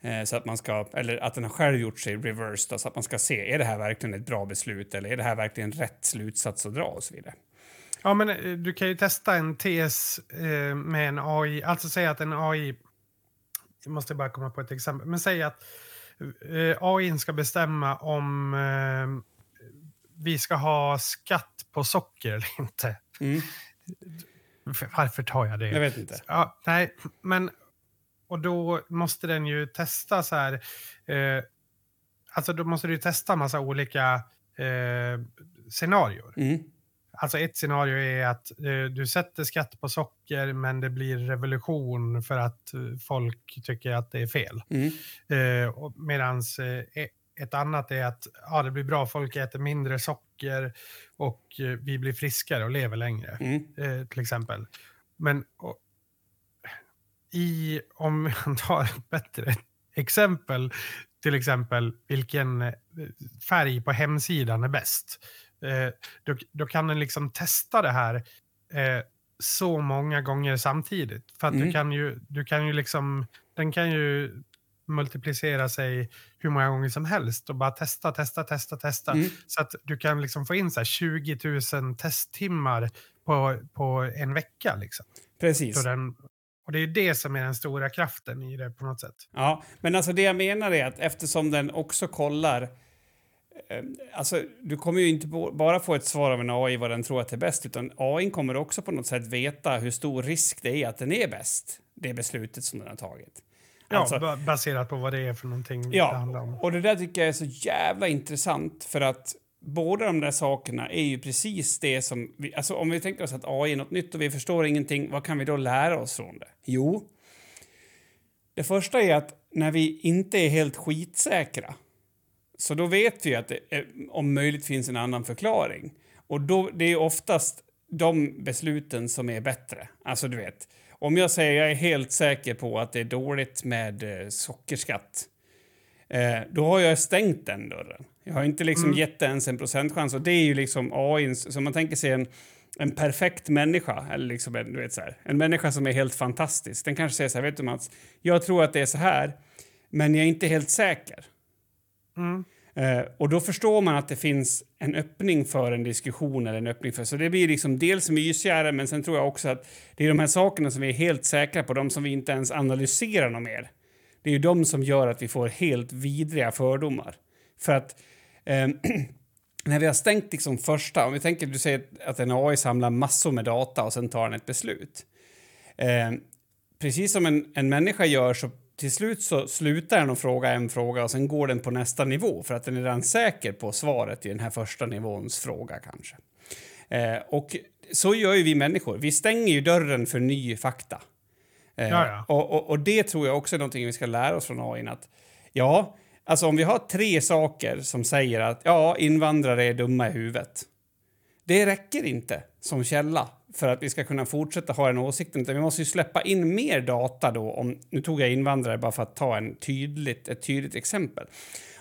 Eh, så att man ska, eller att den har själv gjort sig reversed, då, så att man ska se, är det här verkligen ett bra beslut eller är det här verkligen rätt slutsats att dra och så vidare. Ja, men eh, du kan ju testa en tes eh, med en AI. Alltså säga att en AI... Jag måste bara komma på ett exempel. Men säg att eh, AI ska bestämma om eh, vi ska ha skatt på socker eller inte. Mm, Varför tar jag det? jag vet inte. Ja, nej, men... Och då måste den ju testa så här... Eh, alltså då måste du testa massa olika eh, scenarier. Mm, Alltså ett scenario är att eh, du sätter skatt på socker men det blir revolution för att eh, folk tycker att det är fel. mm, Eh, Medan eh, e- ett annat är att ja, det blir bra, folk äter mindre socker och eh, vi blir friskare och lever längre mm, till exempel. Men och, i, om man tar ett bättre exempel, till exempel vilken färg på hemsidan är bäst. Eh, då, då kan den liksom testa det här eh, så många gånger samtidigt. För att Mm. du kan ju, du kan ju liksom, den kan ju multiplicera sig hur många gånger som helst och bara testa, testa, testa, testa. mm. Så att du kan liksom få in så här 20 000 testtimmar på, på en vecka. Liksom. Precis. Den, och det är det som är den stora kraften i det på något sätt. Ja, men alltså det jag menar är att eftersom den också kollar... Eh, alltså, du kommer ju inte bara få ett svar av en AI vad den tror att är bäst, utan AI kommer också på något sätt veta hur stor risk det är att den är bäst, det beslutet som den har tagit. Ja, Alltså- ba- baserat på vad det är för någonting det handlar Ja, om. och det där tycker jag är så jävla intressant för att båda de där sakerna är ju precis det som... Vi, alltså om vi tänker oss att AI är något nytt och vi förstår ingenting, vad kan vi då lära oss från det? Jo, det första är att när vi inte är helt skitsäkra så då vet vi att det är, om möjligt finns en annan förklaring. Och då, det är oftast de besluten som är bättre. Alltså du vet, om jag säger jag är helt säker på att det är dåligt med eh, sockerskatt eh, då har jag stängt den dörren. Jag har inte liksom Mm. gett ens en procentchans. Och det är ju liksom AI, så man tänker sig en, en perfekt människa, eller liksom en, du vet så här, en människa som är helt fantastisk. Den kanske säger så här, vet du Mats, jag tror att det är så här, men jag är inte helt säker. Mm. Eh, och då förstår man att det finns en öppning för en diskussion eller en öppning för... Så det blir liksom dels mysigare, men sen tror jag också att det är de här sakerna som vi är helt säkra på, de som vi inte ens analyserar något mer. Det är ju de som gör att vi får helt vidriga fördomar. För att eh, när vi har stängt liksom första, om vi tänker du säger att en AI samlar massor med data och sen tar den ett beslut. Eh, precis som en, en människa gör så till slut så slutar den att fråga en fråga och sen går den på nästa nivå för att den är redan säker på svaret i den här första nivåns fråga kanske. Eh, och så gör ju vi människor. Vi stänger ju dörren för ny fakta. Eh, Ja, ja. Och, och, och det tror jag också är någonting vi ska lära oss från AI. Att, ja, alltså om vi har tre saker som säger att ja, invandrare är dumma i huvudet. Det räcker inte som källa för att vi ska kunna fortsätta ha den åsikten. Utan vi måste ju släppa in mer data då. Om, nu tog jag invandrare bara för att ta en tydligt, ett tydligt exempel.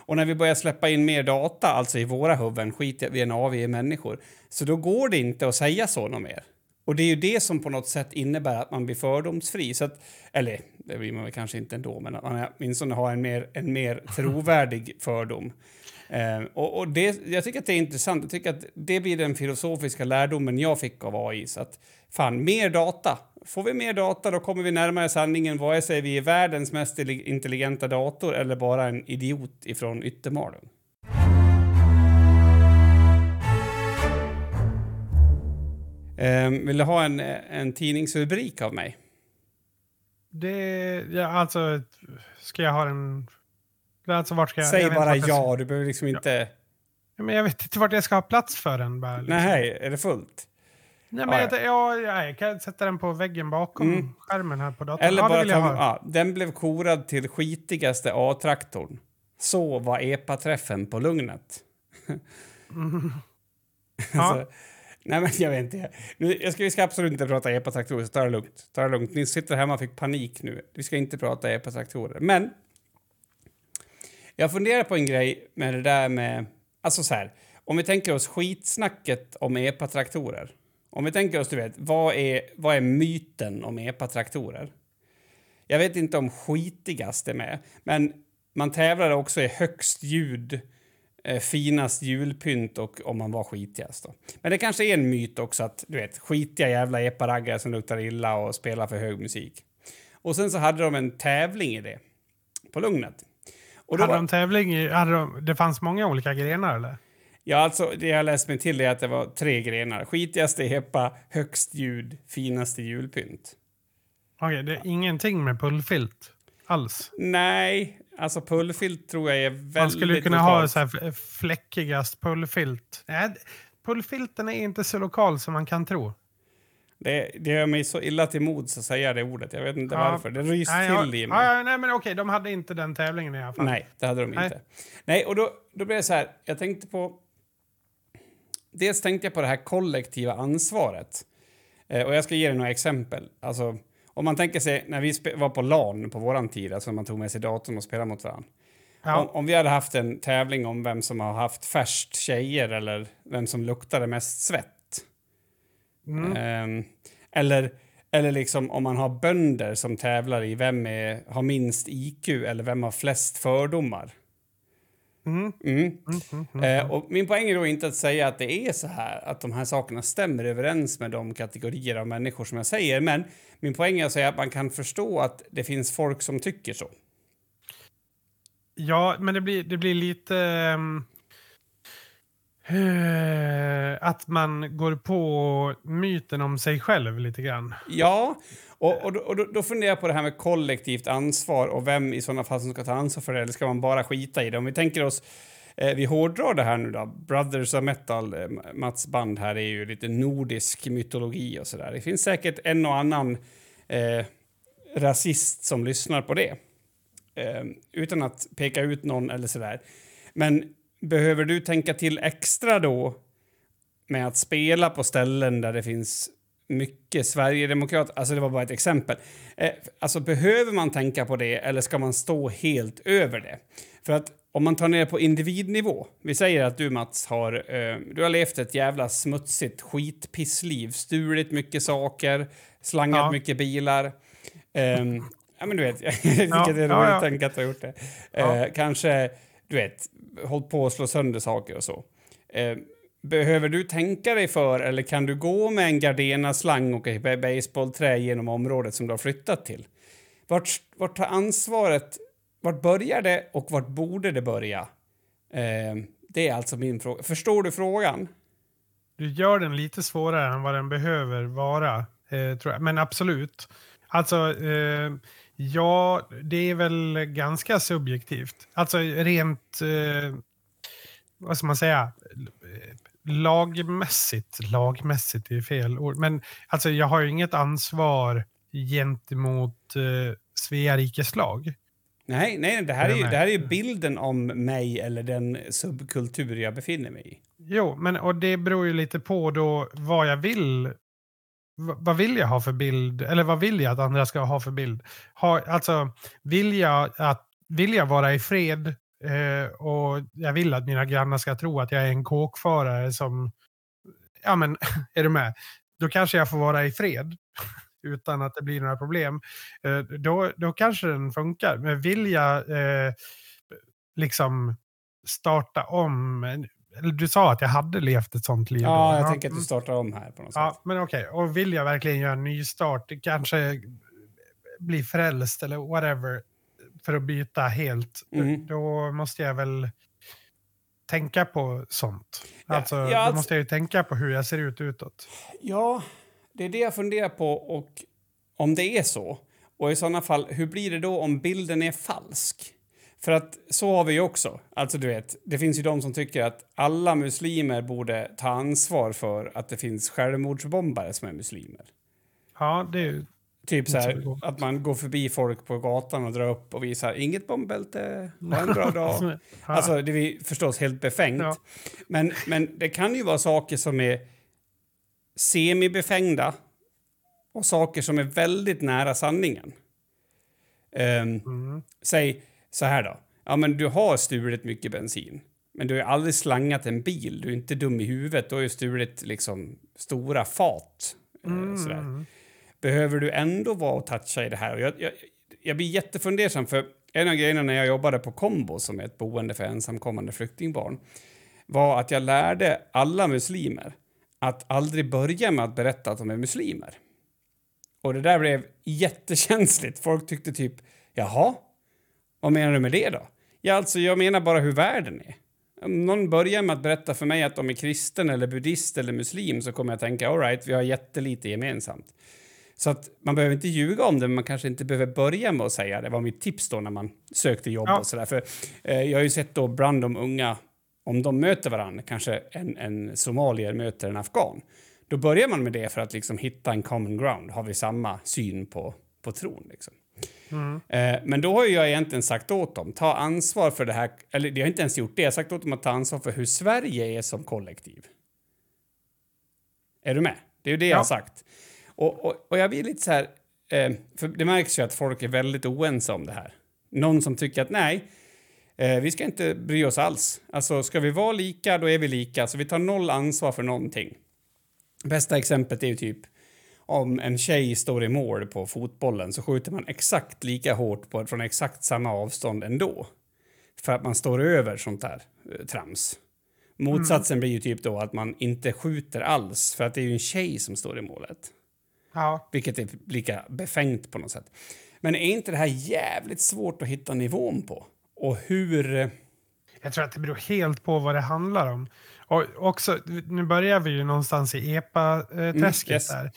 Och när vi börjar släppa in mer data, alltså i våra huvuden, skit i vi är en är människor, så då går det inte att säga så något mer. Och det är ju det som på något sätt innebär att man blir fördomsfri. Så att, eller, det blir man väl kanske inte ändå, men att man åtminstone har en mer, en mer trovärdig fördom. Eh, och och det, jag tycker att det är intressant. Jag tycker att det blir den filosofiska lärdomen jag fick av AI. Så att, fan, mer data. Får vi mer data då kommer vi närmare sanningen vare sig vi är världens mest intelligenta dator eller bara en idiot ifrån Yttermalung. Eh, vill du ha en, en tidningsrubrik av mig? Det, ja, alltså, ska jag ha en... Alltså, vart ska jag, Säg jag bara jag ja, du behöver liksom inte... Ja, Men jag vet inte vart jag ska ha plats för den. Bara, liksom. Nej, är det fullt? Nej, men Ja, jag, ja, ja, jag kan sätta den på väggen bakom Mm. skärmen här på datorn. Eller ja, bara ta, ja, den blev korad till skitigaste A-traktorn. Så var EPA-träffen på Lugnet. Mm. Alltså, Nej, men jag vet inte. Nu, jag ska, vi ska absolut inte prata epatraktorer, så ta det lugnt. Ta det lugnt. Ni sitter hemma och fick panik nu. Vi ska inte prata epatraktorer. Men jag funderar på en grej med det där med... Alltså så här, om vi tänker oss skitsnacket om epatraktorer. Om vi tänker oss, du vet, vad är, vad är myten om epatraktorer? Jag vet inte om skitigast är med, men man tävlar också i högst ljud, eh, finast julpynt och om man var skitigast. Då. Men det kanske är en myt också att du vet, skitiga jävla eparaggare som luktar illa och spelar för hög musik. Och sen så hade de en tävling i det på Lugnet. Och då hade de tävling i, hade de, det fanns många olika grenar eller? Ja, alltså det jag läst mig till är att det var tre grenar. Skitigaste epa, högst ljud, finaste julpynt. Okej, okay, det är ingenting med pullfilt alls? Nej, alltså pullfilt tror jag är väldigt Man skulle kunna lokalt. ha så här fläckigast pullfilt. Nej, pullfilten är inte så lokal som man kan tro. Det, det gör mig så illa till mods att säga det ordet. Jag vet inte ja. varför. Det rys nej, till i mig. Ja, nej, men okej, de hade inte den tävlingen i alla fall. Nej, det hade de nej. inte. Nej, och då, då blev det så här. Jag tänkte på... Dels tänkte jag på det här kollektiva ansvaret. Eh, och jag ska ge dig några exempel. Alltså, om man tänker sig när vi var på LAN på våran tid, alltså när man tog med sig datorn och spelade mot varandra. Ja. Om, om, vi hade haft en tävling om vem som har haft färst tjejer eller vem som luktade mest svett. Mm. Um, eller, eller liksom om man har bönder som tävlar i vem är, har minst IQ eller vem har flest fördomar. Mm. Mm. mm, mm, mm eh, och min poäng är då inte att säga att det är så här, att de här sakerna stämmer överens med de kategorier av människor som jag säger, men min poäng är att säga att man kan förstå att det finns folk som tycker så. Ja, men det blir, det blir lite... Um, Eh, att man går på myten om sig själv lite grann. Ja, och, och, då, och då funderar jag på det här med kollektivt ansvar och vem i sådana fall som ska ta ansvar för det, eller ska man bara skita i det? Om vi tänker oss Eh, vi hårdrar det här nu då. Brothers of Metal, eh, Mats band här, är ju lite nordisk mytologi och sådär. Det finns säkert en och annan eh, rasist som lyssnar på det. Eh, utan att peka ut någon eller sådär. Men behöver du tänka till extra då med att spela på ställen där det finns mycket Sverigedemokrat, alltså det var bara ett exempel. Eh, alltså behöver man tänka på det eller ska man stå helt över det? För att om man tar ner på individnivå, vi säger att du Mats har, eh, du har levt ett jävla smutsigt skitpissliv, stulit mycket saker, slangat ja. mycket bilar. Eh, ja men du vet, tycker ja, är roligt ja, ja. tänka att du har gjort det. Eh, kanske, du vet, hållit på att slå sönder saker och så. Eh, behöver du tänka dig för eller kan du gå med en Gardena-slang och ett baseballträ genom området som du har flyttat till? Vart, vart tar ansvaret vart börjar det och vart borde det börja? Eh, det är alltså min fråga. Förstår du frågan? Du gör den lite svårare än vad den behöver vara, eh, tror jag. Men absolut. Alltså, eh, ja, det är väl ganska subjektivt. Alltså rent, eh, vad ska man säga, lagmässigt, lagmässigt är fel ord, men alltså jag har ju inget ansvar gentemot eh, Svea rikes lag. Nej, nej det, här är ju, det här är ju bilden om mig eller den subkultur jag befinner mig i. Jo, men och det beror ju lite på då vad jag vill vad vill jag ha för bild? Eller vad vill jag att andra ska ha för bild? Ha, alltså, vill jag, att, vill jag vara i fred eh, och jag vill att mina grannar ska tro att jag är en kåkfarare som... Ja, men är du med? Då kanske jag får vara i fred utan att det blir några problem, eh, då, då kanske den funkar. Men vill jag eh, liksom starta om du sa att jag hade levt ett sånt liv. Ja, då. jag ja. tänker att du startar om här på något ja, sätt. Men okej, okay. och vill jag verkligen göra en ny start, kanske bli frälst eller whatever, för att byta helt, mm. då måste jag väl tänka på sånt. Alltså, ja, alltså, då måste jag ju tänka på hur jag ser ut utåt. Ja, det är det jag funderar på och om det är så. Och i sådana fall, hur blir det då om bilden är falsk? För att så har vi ju också. Alltså du vet, det finns ju de som tycker att alla muslimer borde ta ansvar för att det finns självmordsbombare som är muslimer. Ja, det är ju... Typ så här, att man går förbi folk på gatan och drar upp och visar inget bombbälte, ha en bra dag. Alltså det är förstås helt befängt. Ja. Men, men det kan ju vara saker som är semibefängda och saker som är väldigt nära sanningen. Um, mm. Säg så här då. Ja, men du har stulit mycket bensin, men du har aldrig slangat en bil. Du är inte dum i huvudet. Du har ju stulit liksom stora fat. Eh, mm. Sådär. Behöver du ändå vara och toucha i det här? Och jag, jag, jag blir jättefundersam, för en av grejerna när jag jobbade på Kombo, som är ett boende för ensamkommande flyktingbarn, var att jag lärde alla muslimer att aldrig börja med att berätta att de är muslimer. Och det där blev jättekänsligt. Folk tyckte typ, jaha, vad menar du med det då? Ja, alltså jag menar bara hur världen är. Om någon börjar med att berätta för mig att de är kristen eller buddhist eller muslim så kommer jag tänka, alright, vi har jättelite gemensamt. Så att man behöver inte ljuga om det, men man kanske inte behöver börja med att säga det. var mitt tips då när man sökte jobb ja. och sådär. För eh, jag har ju sett då bland de unga, om de möter varandra, kanske en, en somalier möter en afghan, då börjar man med det för att liksom hitta en common ground. Har vi samma syn på, på tron? Liksom. Mm. Eh, men då har jag egentligen sagt åt dem, ta ansvar för det här, eller jag har inte ens gjort det, jag har sagt åt dem att ta ansvar för hur Sverige är som kollektiv. Är du med? Det är ju det ja. jag har sagt. Och, och, och, jag blir lite så här, eh, för det märks ju att folk är väldigt oense om det här. Någon som tycker att nej, eh, vi ska inte bry oss alls. Alltså ska vi vara lika, då är vi lika, så vi tar noll ansvar för någonting. Bästa exemplet är ju typ om en tjej står i mål på fotbollen så skjuter man exakt lika hårt på, från exakt samma avstånd ändå. För att man står över sånt där eh, trams. Motsatsen mm. blir ju typ då att man inte skjuter alls för att det är ju en tjej som står i målet. Ja. Vilket är lika befängt på något sätt. Men är inte det här jävligt svårt att hitta nivån på? Och hur... Eh, Jag tror att det beror helt på vad det handlar om. Och också, nu börjar vi ju någonstans i epa-träsket mm, yes. där.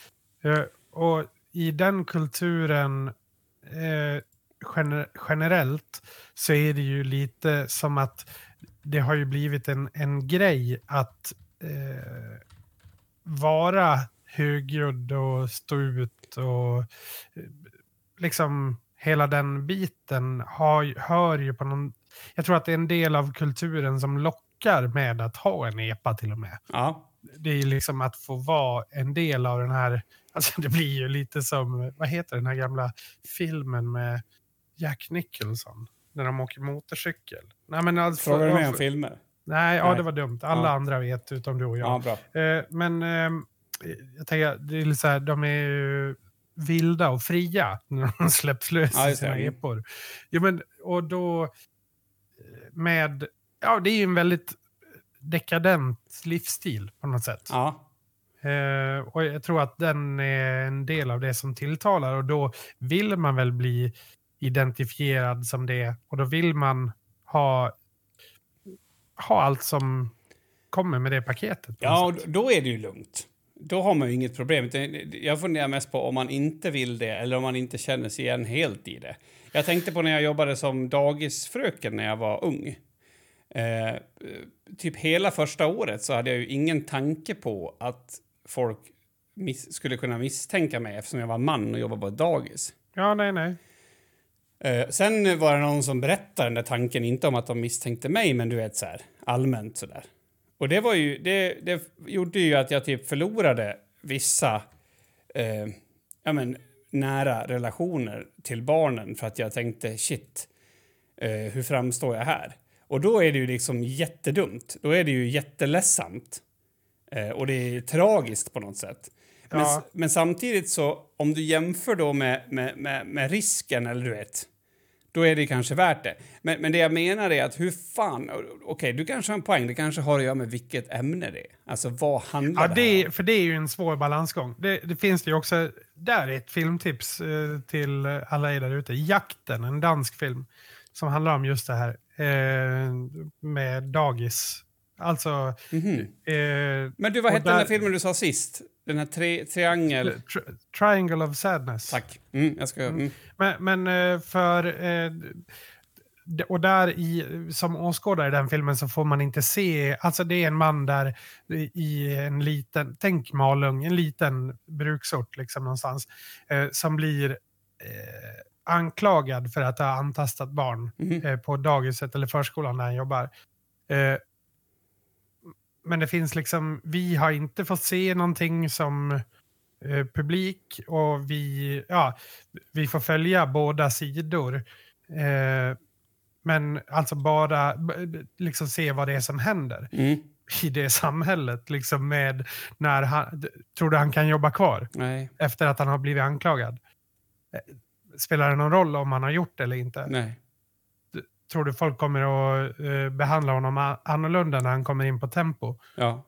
Uh, och i den kulturen uh, gener generellt så är det ju lite som att det har ju blivit en, en grej att uh, vara högljudd och stå ut och liksom hela den biten har, hör ju på någon... Jag tror att det är en del av kulturen som lockar med att ha en epa till och med. Ja. Det är liksom att få vara en del av den här... Alltså det blir ju lite som, vad heter den här gamla filmen med Jack Nicholson? När de åker motorcykel. Nej, men alltså, Frågar du mig om filmer? Nej, ja det var dumt. Alla ja. andra vet utom du och jag. Ja. Eh, men eh, jag tänker, det är så här, de är ju vilda och fria när de släpps lös ja, i sina epor. Ja, men, och då eh, med, ja det är ju en väldigt dekadent livsstil på något sätt. Ja. Uh, och jag tror att den är en del av det som tilltalar och då vill man väl bli identifierad som det och då vill man ha, ha allt som kommer med det paketet. Ja, och då är det ju lugnt då har man ju inget problem. Jag funderar mest på om man inte vill det eller om man inte känner sig igen helt i det. Jag tänkte på när jag jobbade som dagisfröken när jag var ung. Eh, typ hela första året så hade jag ju ingen tanke på att folk skulle kunna misstänka mig eftersom jag var man och jobbade på ett dagis. Ja, nej, nej. Eh, sen var det någon som berättade den där tanken, inte om att de misstänkte mig, men du vet så här allmänt sådär. Och det var ju, det, det gjorde ju att jag typ förlorade vissa eh, ja, men, nära relationer till barnen för att jag tänkte shit, eh, hur framstår jag här? Och då är det ju liksom jättedumt. Då är det ju jätteledsamt. Eh, och det är tragiskt på något sätt. Men, ja. men, samtidigt så, om du jämför då med, med, med, med risken, eller du vet, då är det kanske värt det. Men, men det jag menar är att hur fan... Okej, okay, du kanske har en poäng. Det kanske har att göra med vilket ämne det är. Alltså vad handlar ja, det, om? För det är ju en svår balansgång. Det, det finns ju också... Där är ett filmtips eh, till alla er där ute. Jakten, en dansk film. Som handlar om just det här eh, med dagis. Alltså... Mm -hmm. eh, men du, vad hette där, den där filmen du sa sist? Den här tri triangel... Tri triangle of sadness. Tack. Mm, jag ska... Mm. Men, men eh, för... Eh, och där i, som åskådare i den filmen så får man inte se, alltså det är en man där i en liten, tänk Malung, en liten bruksort liksom någonstans, eh, som blir eh, anklagad för att ha antastat barn mm. eh, på dagiset eller förskolan där han jobbar. Men det finns liksom, vi har inte fått se någonting som eh, publik och vi, ja, vi får följa båda sidor. Eh, men alltså bara liksom se vad det är som händer Mm. i det samhället. Liksom med när han, tror du han kan jobba kvar Nej, efter att han har blivit anklagad? Eh, Spelar det någon roll om han har gjort det eller inte? nej. Tror du folk kommer att eh, behandla honom annorlunda när han kommer in på tempo? Ja,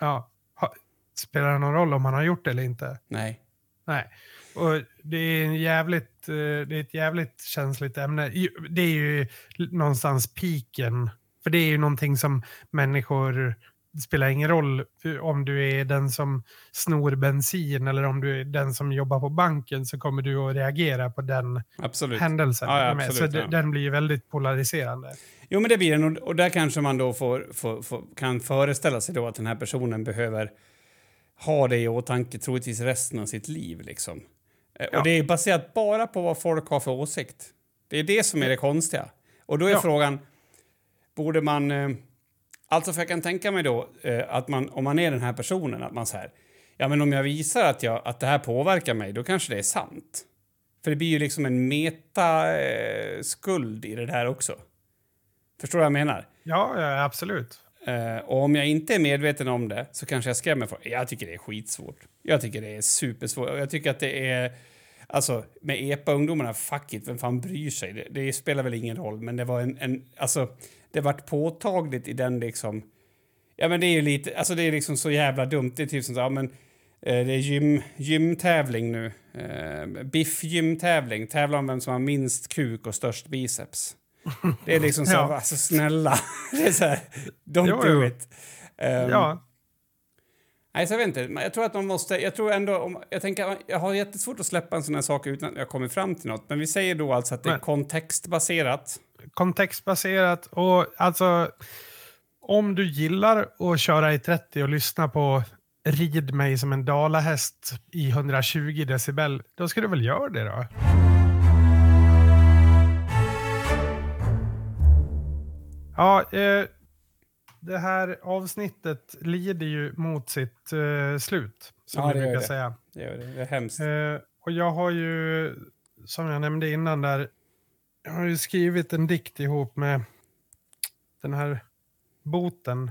Ja. Ha, spelar det någon roll om han har gjort det eller inte? nej. Nej. Och det är, en jävligt, eh, det är ett jävligt känsligt ämne. Det är ju någonstans piken. För det är ju någonting som människor... Det spelar ingen roll om du är den som snor bensin eller om du är den som jobbar på banken så kommer du att reagera på den Absolut. händelsen. Ja, ja, absolut, så ja. de- den blir väldigt polariserande. Jo, men det blir den. Och- där kanske man då får, får, får, kan föreställa sig då att den här personen behöver ha det i åtanke troligtvis resten av sitt liv. Liksom. Eh, Ja. Och det är baserat bara på vad folk har för åsikt. Det är det som är det konstiga. Och då är frågan, borde man... Alltså, för jag kan tänka mig då eh, att man, om man är den här personen, att man säger ja men om jag visar att, jag, att det här påverkar mig, då kanske det är sant. För det blir ju liksom en meta-skuld eh, i det där också. Förstår du vad jag menar? Ja, ja absolut. Eh, och om jag inte är medveten om det så kanske jag skrämmer folk. Jag tycker det är skitsvårt. Jag tycker det är supersvårt. Jag tycker att det är... Alltså, med EPA-ungdomarna, fuck it, vem fan bryr sig? Det, det spelar väl ingen roll, men det var en... en alltså, det vart påtagligt i den liksom... Ja, men det är ju lite... Alltså, det är liksom så jävla dumt. Det är typ som så, ja, men... eh, Det är gym, gymtävling nu. Eh, Biff-gymtävling. Tävla om vem som har minst kuk och störst biceps. Det är liksom så, Ja. alltså snälla. Det är så här, don't Jo, do it. Ehm, Ja, Nej, så jag vet inte. Men Jag tror att man måste... Jag tror ändå... Om, jag, tänker, jag har jättesvårt att släppa en sån här sak utan att jag kommer fram till något. Men vi säger då alltså att det är Men- kontextbaserat. Kontextbaserat och alltså om du gillar att köra i 30 och lyssna på Rid mig som en dalahäst i 120 decibel, då ska du väl göra det då? Ja, eh, det här avsnittet lider ju mot sitt eh, slut, som Ja, vi det gör brukar det. säga. Det är, det är hemskt. Eh, och jag har ju, som jag nämnde innan där, jag har ju skrivit en dikt ihop med den här boten,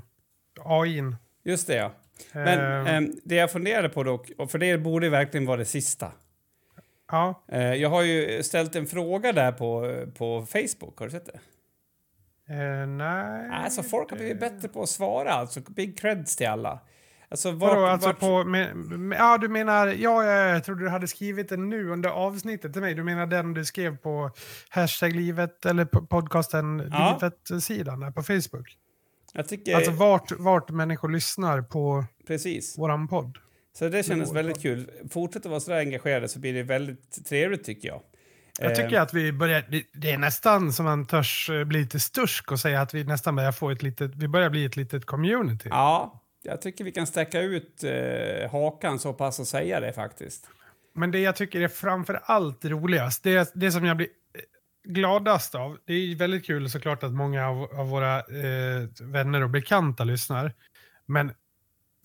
AIn. Just det, ja. Men Eh, det jag funderade på dock, och för det borde verkligen vara det sista. ja, Eh, jag har ju ställt en fråga där på, på Facebook. Har du sett det? eh, nej. Alltså, folk har blivit bättre på att svara. Alltså, big creds till alla. Alltså, Vadå, vart- alltså vart- på, med, med, ja du menar, ja, ja, jag trodde du hade skrivit den nu under avsnittet till mig. Du menar den du skrev på hashtag livet eller på podcasten Ja. livet-sidan på Facebook. Jag tycker... Alltså vart, vart människor lyssnar på precis. våran podd. Så det kändes vår väldigt kul. Fortsätt att vara så engagerade så blir det väldigt trevligt tycker jag. Jag Eh, tycker att vi börjar, det, det är nästan som man törs eh, bli lite stursk och säga att vi nästan börjar få ett litet, vi börjar bli ett litet community. Ja, jag tycker vi kan sträcka ut eh, hakan så pass och säga det faktiskt. Men det jag tycker är framför allt roligast, det, det som jag blir eh, gladast av, det är väldigt kul såklart att många av, av våra eh, vänner och bekanta lyssnar. Men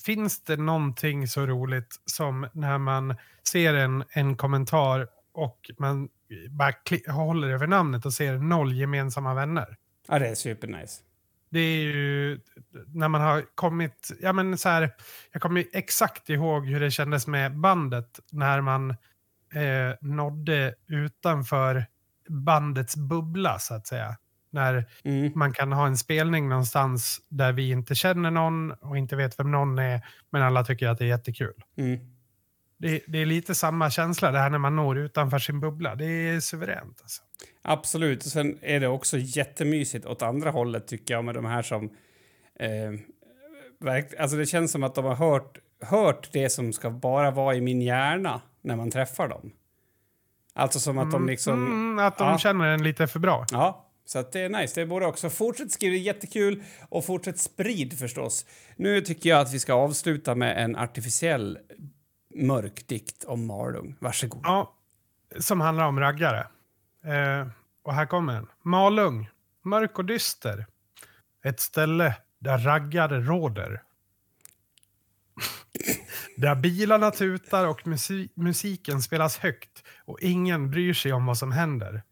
finns det någonting så roligt som när man ser en, en kommentar och man bara håller över namnet och ser noll gemensamma vänner? Ja, det är supernice. Det är ju när man har kommit, ja men så här, jag kommer exakt ihåg hur det kändes med bandet när man eh, nådde utanför bandets bubbla så att säga. När Mm. man kan ha en spelning någonstans där vi inte känner någon och inte vet vem någon är, men alla tycker att det är jättekul. Mm. Det, det är lite samma känsla det här när man når utanför sin bubbla. Det är suveränt alltså. Absolut. Och sen är det också jättemysigt åt andra hållet tycker jag med de här som... Eh, verk, alltså det känns som att de har hört, hört det som ska bara vara i min hjärna när man träffar dem. Alltså som att de liksom... Mm, att de Ja. känner en lite för bra. Ja, så det är nice. Det borde också fortsätt skriva, jättekul. Och fortsätt sprid förstås. Nu tycker jag att vi ska avsluta med en artificiell mörk dikt om Malung. Varsågod. Ja, som handlar om raggare. Eh, och här kommer den. Malung, mörk och dyster. Ett ställe där raggare råder. Där bilarna tutar och musi musiken spelas högt och ingen bryr sig om vad som händer.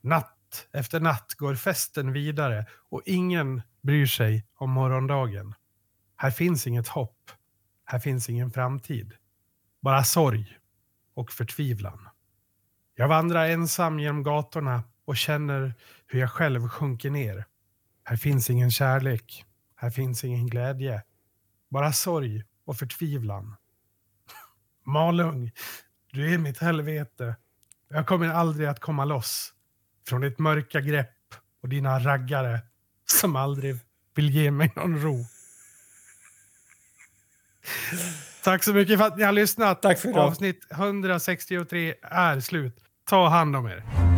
Natt efter natt går festen vidare och ingen bryr sig om morgondagen. Här finns inget hopp. Här finns ingen framtid. Bara sorg och förtvivlan. Jag vandrar ensam genom gatorna och känner hur jag själv sjunker ner. Här finns ingen kärlek. Här finns ingen glädje. Bara sorg och förtvivlan. Malung, du är mitt helvete. Jag kommer aldrig att komma loss från ditt mörka grepp och dina raggare som aldrig vill ge mig någon ro. Tack så mycket för att ni har lyssnat. Tack för idag. Avsnitt 163 är slut. Ta hand om er.